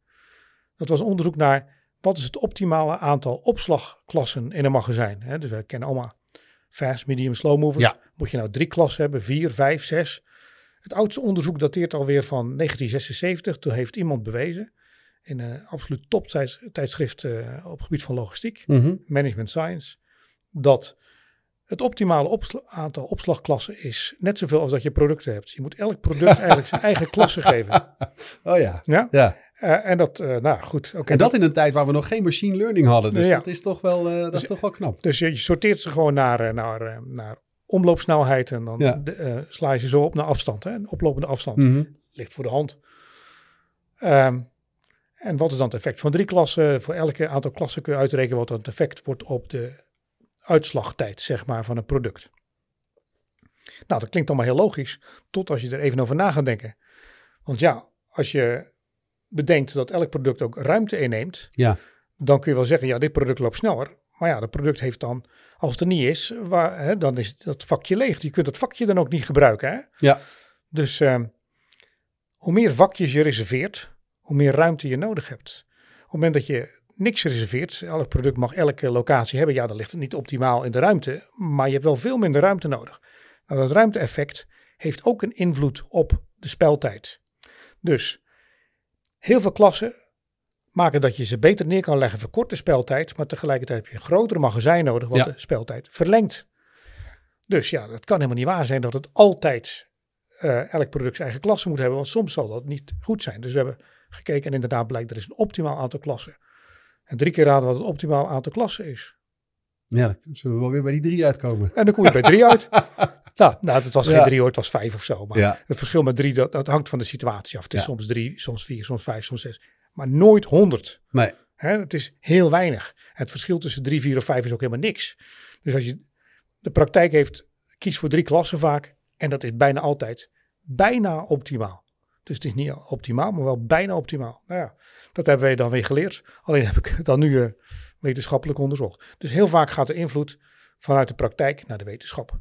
dat was een onderzoek naar wat is het optimale aantal opslagklassen in een magazijn. Hè? Dus we kennen allemaal fast, medium, slow movers. Ja. Moet je nou drie klassen hebben, vier, vijf, zes? Het oudste onderzoek dateert alweer van 1976. Toen heeft iemand bewezen, in een absoluut toptijdschrift eh, op het gebied van logistiek, Management Science, dat het optimale opsla- aantal opslagklassen is net zoveel als dat je producten hebt. Je moet elk product eigenlijk zijn eigen klasse geven. Oh ja. Ja? ja. Eh, en dat, eh, nou goed. oké. En dat in een tijd waar we nog geen machine learning hadden. Dus Ja. dat is toch wel, eh, dat is Dus- toch wel knap. Dus je, je sorteert ze gewoon naar, naar, naar omloopsnelheid en dan Ja. de, sla je ze zo op naar afstand. Hè? Een oplopende afstand. Mhm. Ligt voor de hand. Ehm, en wat is dan het effect van drie klassen? Voor elke aantal klassen kun je uitrekenen wat het effect wordt op de uitslagtijd, zeg maar, van een product. Nou, dat klinkt allemaal heel logisch, tot als je er even over na gaat denken. Want ja, als je bedenkt dat elk product ook ruimte inneemt, Ja. dan kun je wel zeggen, ja, dit product loopt sneller. Maar ja, dat product heeft dan, als het er niet is, waar, hè, dan is dat vakje leeg. Je kunt dat vakje dan ook niet gebruiken. Hè? Ja. Dus ehm, hoe meer vakjes je reserveert, hoe meer ruimte je nodig hebt. Op het moment dat je niks reserveert, elk product mag elke locatie hebben, ja, dan ligt het niet optimaal in de ruimte, maar je hebt wel veel minder ruimte nodig. Nou, dat ruimte-effect heeft ook een invloed op de speltijd. Dus heel veel klassen maken dat je ze beter neer kan leggen, verkort de speltijd, maar tegelijkertijd heb je een grotere magazijn nodig, wat Ja. de speltijd verlengt. Dus ja, het kan helemaal niet waar zijn dat het altijd eh, elk product zijn eigen klasse moet hebben, want soms zal dat niet goed zijn. Dus we hebben gekeken en inderdaad blijkt er is een optimaal aantal klassen. En drie keer raden wat het optimaal aantal klassen is. Ja, dan zullen we wel weer bij die drie uitkomen. En dan kom je bij drie uit. Nou, nou, het was Ja. geen drie hoor, het was vijf of zo. Maar Ja. het verschil met drie, dat, dat hangt van de situatie af. Het is Ja. soms drie, soms vier, soms vijf, soms zes. Maar nooit honderd. Nee. Hè, het is heel weinig. Het verschil tussen drie, vier of vijf is ook helemaal niks. Dus als je de praktijk heeft, kies voor drie klassen vaak. En dat is bijna altijd bijna optimaal. Dus het is niet optimaal, maar wel bijna optimaal. Nou ja, dat hebben wij dan weer geleerd. Alleen heb ik het dan nu eh, wetenschappelijk onderzocht. Dus heel vaak gaat de invloed vanuit de praktijk naar de wetenschap.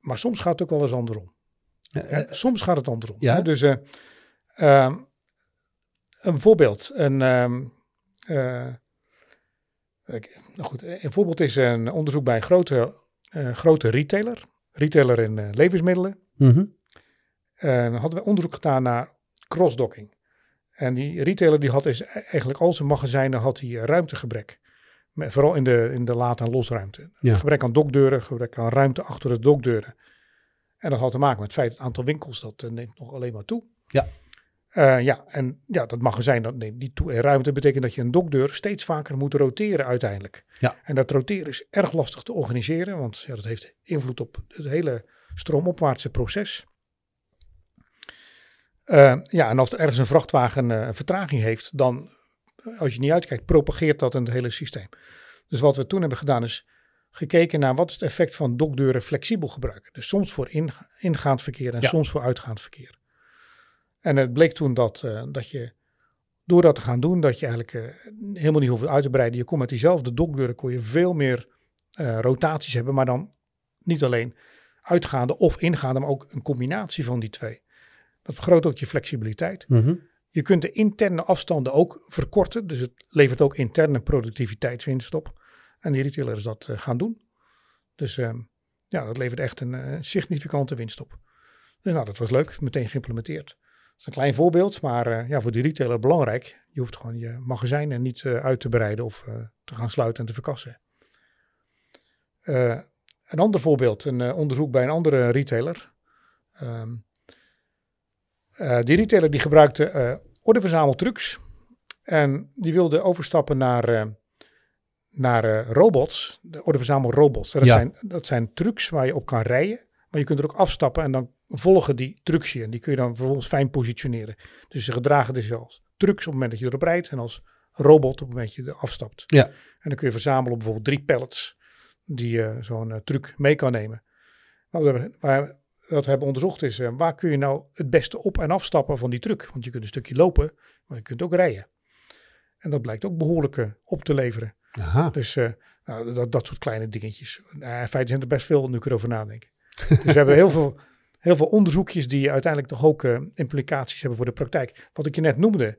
Maar soms gaat het ook wel eens andersom. Ja, eh, soms gaat het andersom. ja? hè. Dus eh, ehm, een voorbeeld. Een, ehm, eh, ik- nou goed, een voorbeeld is een onderzoek bij een grote, grote retailer. Retailer in levensmiddelen. mhm. En dan hadden we onderzoek gedaan naar crossdocking. En die retailer die had is e- eigenlijk al zijn magazijnen had hij eh, ruimtegebrek. Met, vooral in de, in de laad- en losruimte. Ja. Gebrek aan dokdeuren, gebrek aan ruimte achter de dokdeuren. En dat had te maken met het feit dat het aantal winkels dat eh, neemt nog alleen maar toe. Ja. Eh, ja, en ja, dat magazijn dat neemt niet toe in ruimte. betekent dat je een dokdeur steeds vaker moet roteren uiteindelijk. Ja. En dat roteren is erg lastig te organiseren, want ja, dat heeft invloed op het hele stroomopwaartse proces. Eh, ja, en als er ergens een vrachtwagen eh, een vertraging heeft, dan, eh, als je niet uitkijkt, propageert dat in het hele systeem. Dus wat we toen hebben gedaan is gekeken naar wat is het effect van dokdeuren flexibel gebruiken. Dus soms voor in, ingaand verkeer en Ja. soms voor uitgaand verkeer. En het bleek toen dat, dat je door dat te gaan doen, dat je eigenlijk helemaal niet hoeft uit te breiden. Je kon met diezelfde dokdeuren kon je veel meer rotaties hebben, maar dan niet alleen uitgaande of ingaande, maar ook een combinatie van die twee. Dat vergroot ook je flexibiliteit. Mhm. Je kunt de interne afstanden ook verkorten, dus het levert ook interne productiviteitswinst op. En die retailers dat eh, gaan doen. Dus ehm, ja, dat levert echt een eh, significante winst op. Dus nou, dat was leuk, meteen geïmplementeerd. Dat is een klein voorbeeld, maar eh, ja, voor die retailer belangrijk. Je hoeft gewoon je magazijnen niet uit te breiden of te gaan sluiten en te verkassen. Een ander voorbeeld, een onderzoek bij een andere retailer. Ehm, eh, die retailer die gebruikte eh ordeverzameltrucs en die wilde overstappen naar, eh, naar robots, de ordeverzamelrobots. Dat, Ja. zijn, dat zijn trucs waar je op kan rijden, maar je kunt er ook afstappen en dan volgen die trucs je. En die kun je dan vervolgens fijn positioneren. Dus ze gedragen dus als trucs op het moment dat je erop rijdt en als robot op het moment dat je er afstapt. Ja. En dan kun je verzamelen op bijvoorbeeld drie pallets die eh, zo'n truc mee kan nemen. Wat we, hebben, waar, wat we hebben onderzocht is, eh, waar kun je nou het beste op- en afstappen van die truc? Want je kunt een stukje lopen, maar je kunt ook rijden. En dat blijkt ook behoorlijk eh, op te leveren. Aha. Dus eh, nou, dat, dat soort kleine dingetjes. Uh, in feite zijn er best veel nu ik erover nadenk. dus we hebben heel veel, heel veel onderzoekjes die uiteindelijk toch ook implicaties hebben voor de praktijk. Wat ik je net noemde,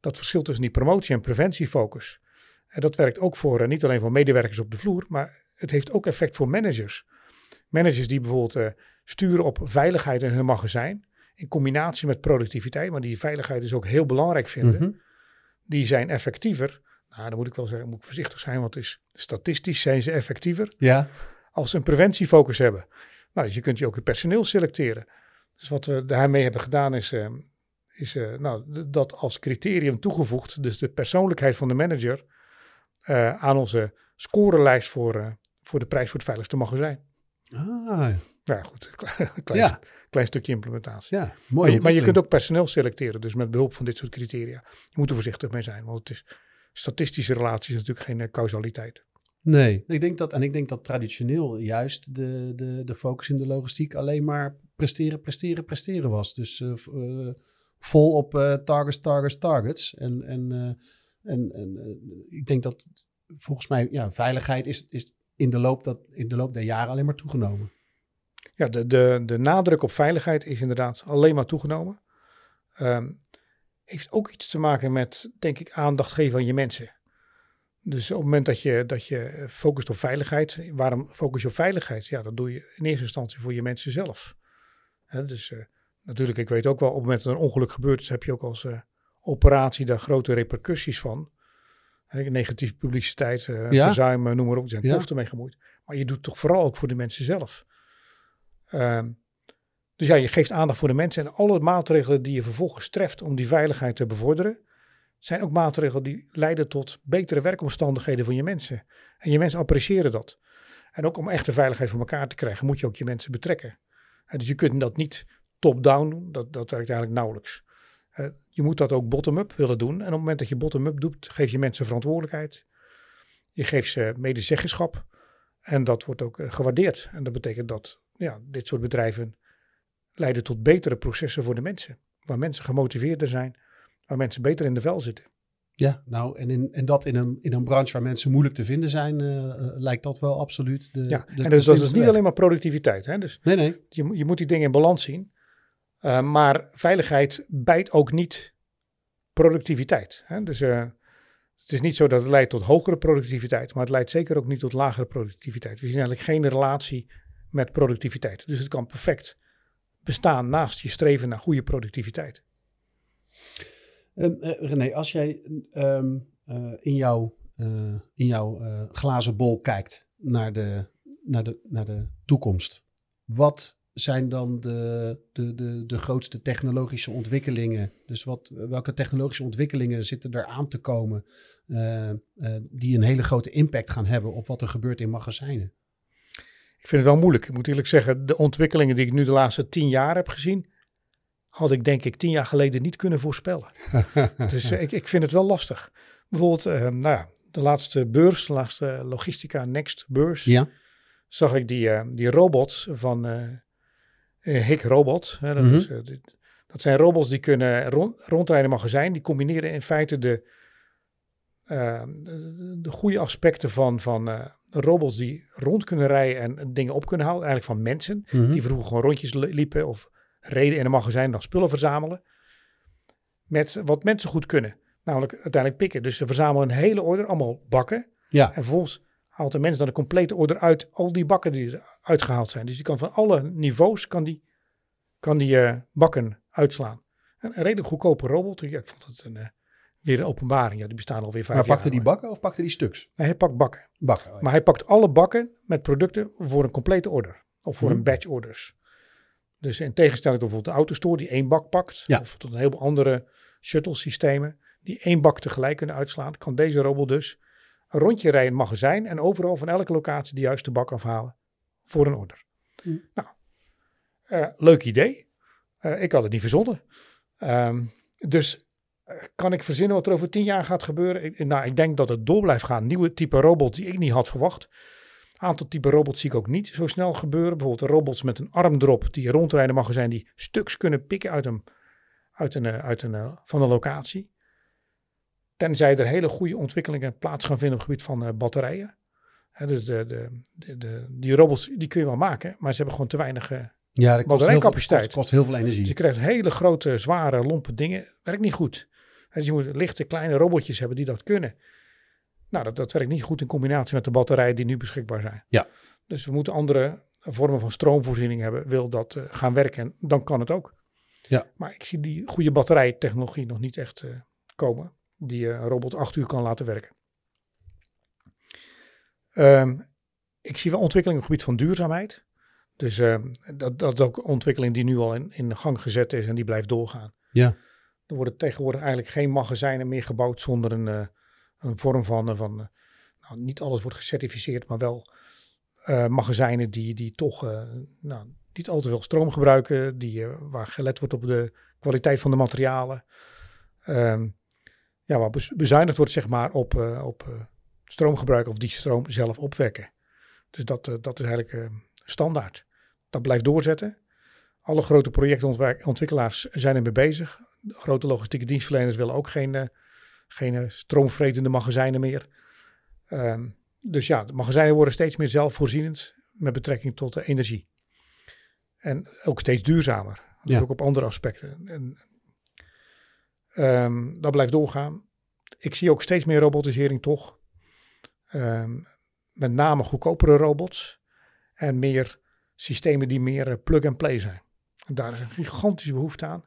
dat verschil tussen die promotie- en preventiefocus. En dat werkt ook voor, niet alleen voor medewerkers op de vloer, maar het heeft ook effect voor managers. Managers die bijvoorbeeld eh, sturen op veiligheid in hun magazijn, in combinatie met productiviteit, maar die veiligheid is ook heel belangrijk vinden Mhm. die zijn effectiever. Nou, dan moet ik wel zeggen, moet ik voorzichtig zijn, want is, statistisch zijn ze effectiever Ja. als ze een preventiefocus hebben. Nou, dus je kunt je ook je personeel selecteren. Dus wat we daarmee hebben gedaan is, eh, is eh, nou, dat als criterium toegevoegd, dus de persoonlijkheid van de manager, aan onze scorelijst voor, voor de prijs voor het veiligste magazijn. Ah, Nou ja, goed, klein, Ja. klein stukje implementatie. ja. Maar Mooi. je, maar je kunt ook personeel selecteren, dus met behulp van dit soort criteria. Je moet er voorzichtig mee zijn, want het is statistische relaties natuurlijk geen eh, causaliteit. Nee, ik denk dat, en ik denk dat traditioneel juist de, de, de focus in de logistiek alleen maar presteren, presteren, presteren was. Dus eh, eh, vol op targets, targets, targets. En, en, en, en ik denk dat volgens mij, ja, veiligheid is, is in, de loop dat, in de loop der jaren alleen maar toegenomen. Ja, de, de, de nadruk op veiligheid is inderdaad alleen maar toegenomen. Ehm, heeft ook iets te maken met, denk ik, aandacht geven aan je mensen. Dus op het moment dat je, dat je focust op veiligheid, waarom focus je op veiligheid? Ja, dat doe je in eerste instantie voor je mensen zelf. Dus eh, natuurlijk, ik weet ook wel, op het moment dat een ongeluk gebeurd is, heb je ook als, eh, operatie daar grote repercussies van. Negatieve publiciteit, Ja? verzuim, eh, noem maar op. Er zijn Ja. kosten mee gemoeid. Maar je doet het toch vooral ook voor de mensen zelf. Ehm, dus ja, je geeft aandacht voor de mensen. En alle maatregelen die je vervolgens treft om die veiligheid te bevorderen, zijn ook maatregelen die leiden tot betere werkomstandigheden voor je mensen. En je mensen appreciëren dat. En ook om echte veiligheid voor elkaar te krijgen, moet je ook je mensen betrekken. Dus je kunt dat niet top-down doen, dat, dat werkt eigenlijk nauwelijks. Eh, je moet dat ook bottom-up willen doen. En op het moment dat je bottom-up doet, geef je mensen verantwoordelijkheid. Je geeft ze medezeggenschap. En dat wordt ook eh, gewaardeerd. En dat betekent dat ja, dit soort bedrijven leiden tot betere processen voor de mensen. Waar mensen gemotiveerder zijn, waar mensen beter in de vel zitten. Ja, nou, en, in, en dat in een, in een branche waar mensen moeilijk te vinden zijn, eh, lijkt dat wel absoluut de. Ja, de- en dus, dat is niet alleen maar productiviteit. Hè? Dus Nee, nee. je, je moet die dingen in balans zien. Uh, maar veiligheid bijt ook niet productiviteit. Hè? Dus uh, het is niet zo dat het leidt tot hogere productiviteit, maar het leidt zeker ook niet tot lagere productiviteit. We zien eigenlijk geen relatie met productiviteit. Dus het kan perfect bestaan naast je streven naar goede productiviteit. Um, René, als jij uh, in jouw, in jouw glazen bol kijkt naar de, naar, de, naar de toekomst, wat zijn dan de, de, de, de grootste technologische ontwikkelingen? Dus wat, welke technologische ontwikkelingen zitten er aan te komen uh, uh, die een hele grote impact gaan hebben op wat er gebeurt in magazijnen? Ik vind het wel moeilijk. Ik moet eerlijk zeggen, de ontwikkelingen die ik nu de laatste tien jaar heb gezien, had ik denk ik tien jaar geleden niet kunnen voorspellen. dus uh, ik, ik vind het wel lastig. Bijvoorbeeld, nou ja, de laatste beurs, de laatste Logistica Next beurs, ja. zag ik die, die robots van Hik Robot. Hè, dat, Mhm. is, uh, dat zijn robots die kunnen rond, rondrijden in magazijn. Die combineren in feite de, uh, de, de, goede aspecten van, van uh, robots die rond kunnen rijden en dingen op kunnen halen. Eigenlijk van mensen Mhm. die vroeger gewoon rondjes liepen of reden in een magazijn dan spullen verzamelen. Met wat mensen goed kunnen. Namelijk uiteindelijk pikken. Dus ze verzamelen een hele order, allemaal bakken. Ja. En vervolgens haalt de mens dan een complete order uit al die bakken die eruit gehaald zijn. Dus die kan van alle niveaus kan die, kan die uh, bakken uitslaan. Een, een redelijk goedkope robot. Ja, ik vond het een, uh, weer een openbaring. Ja, die bestaan alweer vijf maar jaar. pakte die bakken of pakte die stuks? Nee, hij pakt bakken. Bakken. Oh ja. Maar hij pakt alle bakken met producten voor een complete order. Of voor Mhm. een batch orders. Dus in tegenstelling tot bijvoorbeeld de autostore die één bak pakt. Ja. Of tot een heleboel andere shuttle systemen die één bak tegelijk kunnen uitslaan. Kan deze robot dus een rondje rijden in het magazijn. En overal van elke locatie de juiste bak afhalen voor een order. Mhm. Nou, eh, leuk idee. Eh, ik had het niet verzonnen. Ehm, dus eh, kan ik verzinnen wat er over tien jaar gaat gebeuren? Ik, nou, ik denk dat het door blijft gaan. Nieuwe type robots die ik niet had verwacht. Aantal type robots zie ik ook niet zo snel gebeuren. Bijvoorbeeld robots met een armdrop die rondrijden magazijn die stuks kunnen pikken uit een, uit een, uit een, van een locatie. Tenzij er hele goede ontwikkelingen plaats gaan vinden op het gebied van uh, batterijen. He, dus de, de, de, de, die robots die kun je wel maken, maar ze hebben gewoon te weinig uh, ja, dat kost batterijcapaciteit. Kost, kost heel veel energie. Dus je krijgt hele grote, zware, lompe dingen. Werkt niet goed. Dus je moet lichte, kleine robotjes hebben die dat kunnen. Nou, dat, dat werkt niet goed in combinatie met de batterijen die nu beschikbaar zijn. Ja. Dus we moeten andere vormen van stroomvoorziening hebben. Wil dat uh, gaan werken, en dan kan het ook. Ja. Maar ik zie die goede batterijtechnologie nog niet echt uh, komen. Die een robot acht uur kan laten werken. Um, ik zie wel ontwikkelingen op het gebied van duurzaamheid. Dus uh, dat, dat is ook een ontwikkeling die nu al in, in gang gezet is en die blijft doorgaan. Ja. Er worden tegenwoordig eigenlijk geen magazijnen meer gebouwd zonder een, uh, een vorm van, van uh, nou, niet alles wordt gecertificeerd, maar wel magazijnen die, die toch nou, niet al te veel stroom gebruiken, die, waar gelet wordt op de kwaliteit van de materialen. Um, ja, waar bezuinigd wordt zeg maar op, op stroomgebruik of die stroom zelf opwekken. Dus dat, dat is eigenlijk standaard. Dat blijft doorzetten. Alle grote projectontwikkelaars zijn ermee bezig. De grote logistieke dienstverleners willen ook geen, uh, geen stroomvretende magazijnen meer. Um, dus ja, de magazijnen worden steeds meer zelfvoorzienend met betrekking tot de energie. En ook steeds duurzamer. Dus Ja. ook op andere aspecten. En, um, dat blijft doorgaan. Ik zie ook steeds meer robotisering toch. Um, met name goedkopere robots. En meer systemen die meer uh, plug-and-play zijn. En daar is een gigantische behoefte aan.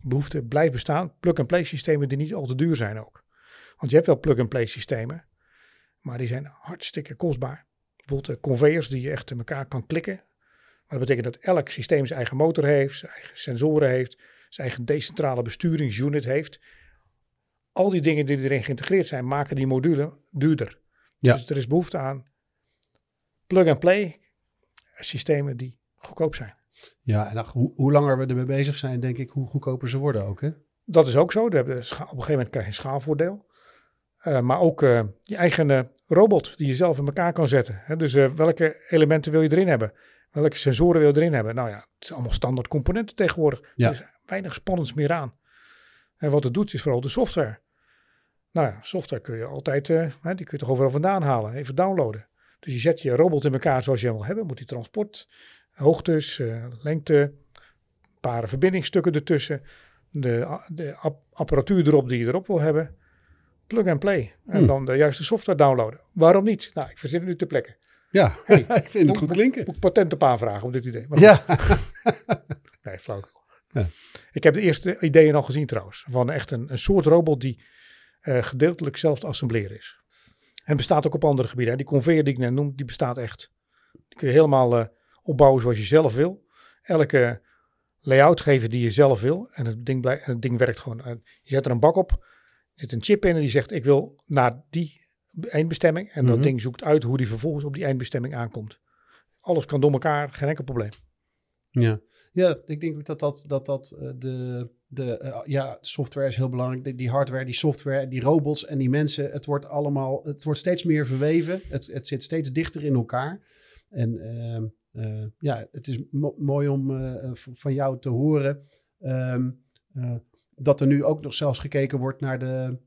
behoefte blijft bestaan. Plug-and-play systemen die niet al te duur zijn ook. Want je hebt wel plug-and-play systemen, maar die zijn hartstikke kostbaar. Bijvoorbeeld conveyors die je echt in elkaar kan klikken. Maar dat betekent dat elk systeem zijn eigen motor heeft, zijn eigen sensoren heeft, zijn eigen decentrale besturingsunit heeft. Al die dingen die erin geïntegreerd zijn, maken die module duurder. Ja. Dus er is behoefte aan plug-and-play systemen die goedkoop zijn. Ja, en hoe, hoe langer we ermee bezig zijn, denk ik, hoe goedkoper ze worden ook. Hè? Dat is ook zo. We hebben op een gegeven moment krijg je een schaalvoordeel. Uh, maar ook uh, je eigen uh, robot die je zelf in elkaar kan zetten. Hè? Dus welke elementen wil je erin hebben? Welke sensoren wil je erin hebben? Nou ja, het zijn allemaal standaard componenten tegenwoordig. Ja. Er is weinig spannends meer aan. En wat het doet is vooral de software. Nou ja, software kun je altijd, hè, die kun je toch overal vandaan halen, even downloaden. Dus je zet je robot in elkaar zoals je hem wil hebben. Moet die transport, hoogtes, lengte, een paar verbindingsstukken ertussen de, de app apparatuur erop die je erop wil hebben. Plug and play. En Hmm. dan de juiste software downloaden. Waarom niet? Nou, ik verzin het nu ter plekke. Ja, Hey, ik vind het goed klinken. Moet ik patent op aanvragen op dit idee? Maar Ja, Nee, flauw. Ja. Ik heb de eerste ideeën al gezien trouwens. Van echt een, een soort robot die eh, gedeeltelijk zelf te assembleren is. En bestaat ook op andere gebieden. hè. Die conveyor die ik net noem, die bestaat echt. Die kun je helemaal eh, opbouwen zoals je zelf wil. Elke layout geven die je zelf wil. En het ding, blij- en het ding werkt gewoon. En je zet er een bak op. Er zit een chip in en die zegt ik wil naar die eindbestemming. En dat Mhm. ding zoekt uit hoe die vervolgens op die eindbestemming aankomt. Alles kan door elkaar, geen enkel probleem. ja. ja ik denk ook dat dat, dat, dat eh, de, de eh, ja, software is heel belangrijk. Die, hardware, die software, die robots en die mensen. Het wordt allemaal, het wordt steeds meer verweven. Het, het zit steeds dichter in elkaar. En ehm, eh, ja, het is mo- mooi om eh, van jou te horen ehm, eh, dat er nu ook nog zelfs gekeken wordt naar de,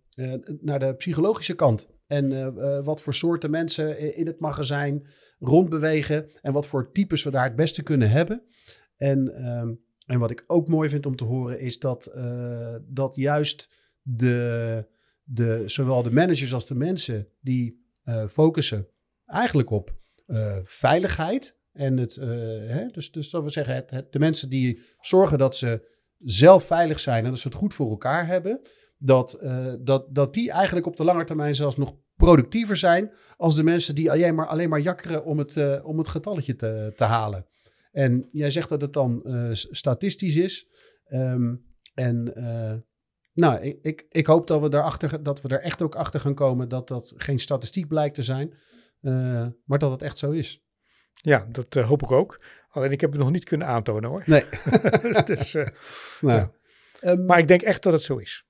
naar de psychologische kant. En wat voor soorten mensen in het magazijn rondbewegen en wat voor types we daar het beste kunnen hebben. En, ehm, en wat ik ook mooi vind om te horen is dat, eh, dat juist de, de, zowel de managers als de mensen die eh, focussen eigenlijk op eh, veiligheid. En het, hè, dus, dus dat we zeggen, het, de mensen die zorgen dat ze zelf veilig zijn en dat ze het goed voor elkaar hebben, dat, dat, dat die eigenlijk op de lange termijn zelfs nog productiever zijn als de mensen die alleen maar, alleen maar jakkeren om het, om het getalletje te, te halen. En jij zegt dat het dan eh, statistisch is. Ehm, en eh, nou, ik, ik, ik hoop dat we, daarachter, dat we er echt ook achter gaan komen dat dat geen statistiek blijkt te zijn, eh, maar dat het echt zo is. Ja, dat hoop ik ook. Alleen ik heb het nog niet kunnen aantonen hoor. Nee. dus, Nou, Ja. ehm, maar ik denk echt dat het zo is.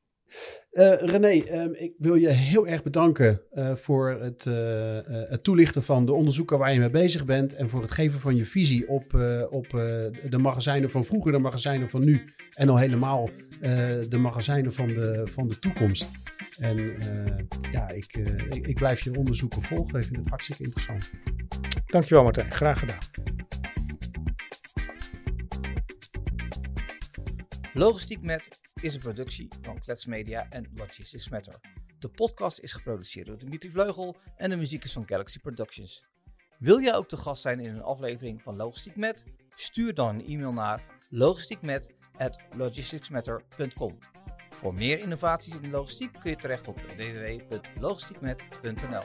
Eh, René, ehm, ik wil je heel erg bedanken eh, voor het, eh, het toelichten van de onderzoeken waar je mee bezig bent. En voor het geven van je visie op, op de magazijnen van vroeger, de magazijnen van nu. En al helemaal de magazijnen van de, van de toekomst. En ja, ik, ik, ik blijf je onderzoeken volgen. Ik vind het hartstikke interessant. Dankjewel Martijn, graag gedaan. Logistiek Met is een productie van Klets Media en Logistics Matter. De podcast is geproduceerd door Dimitri Vleugel en de muziek is van Galaxy Productions. Wil jij ook te gast zijn in een aflevering van Logistiek Met? Stuur dan een e-mail naar logistiekmet@logisticsmatter.com. Voor meer innovaties in de logistiek kun je terecht op www.logistiekmet.nl.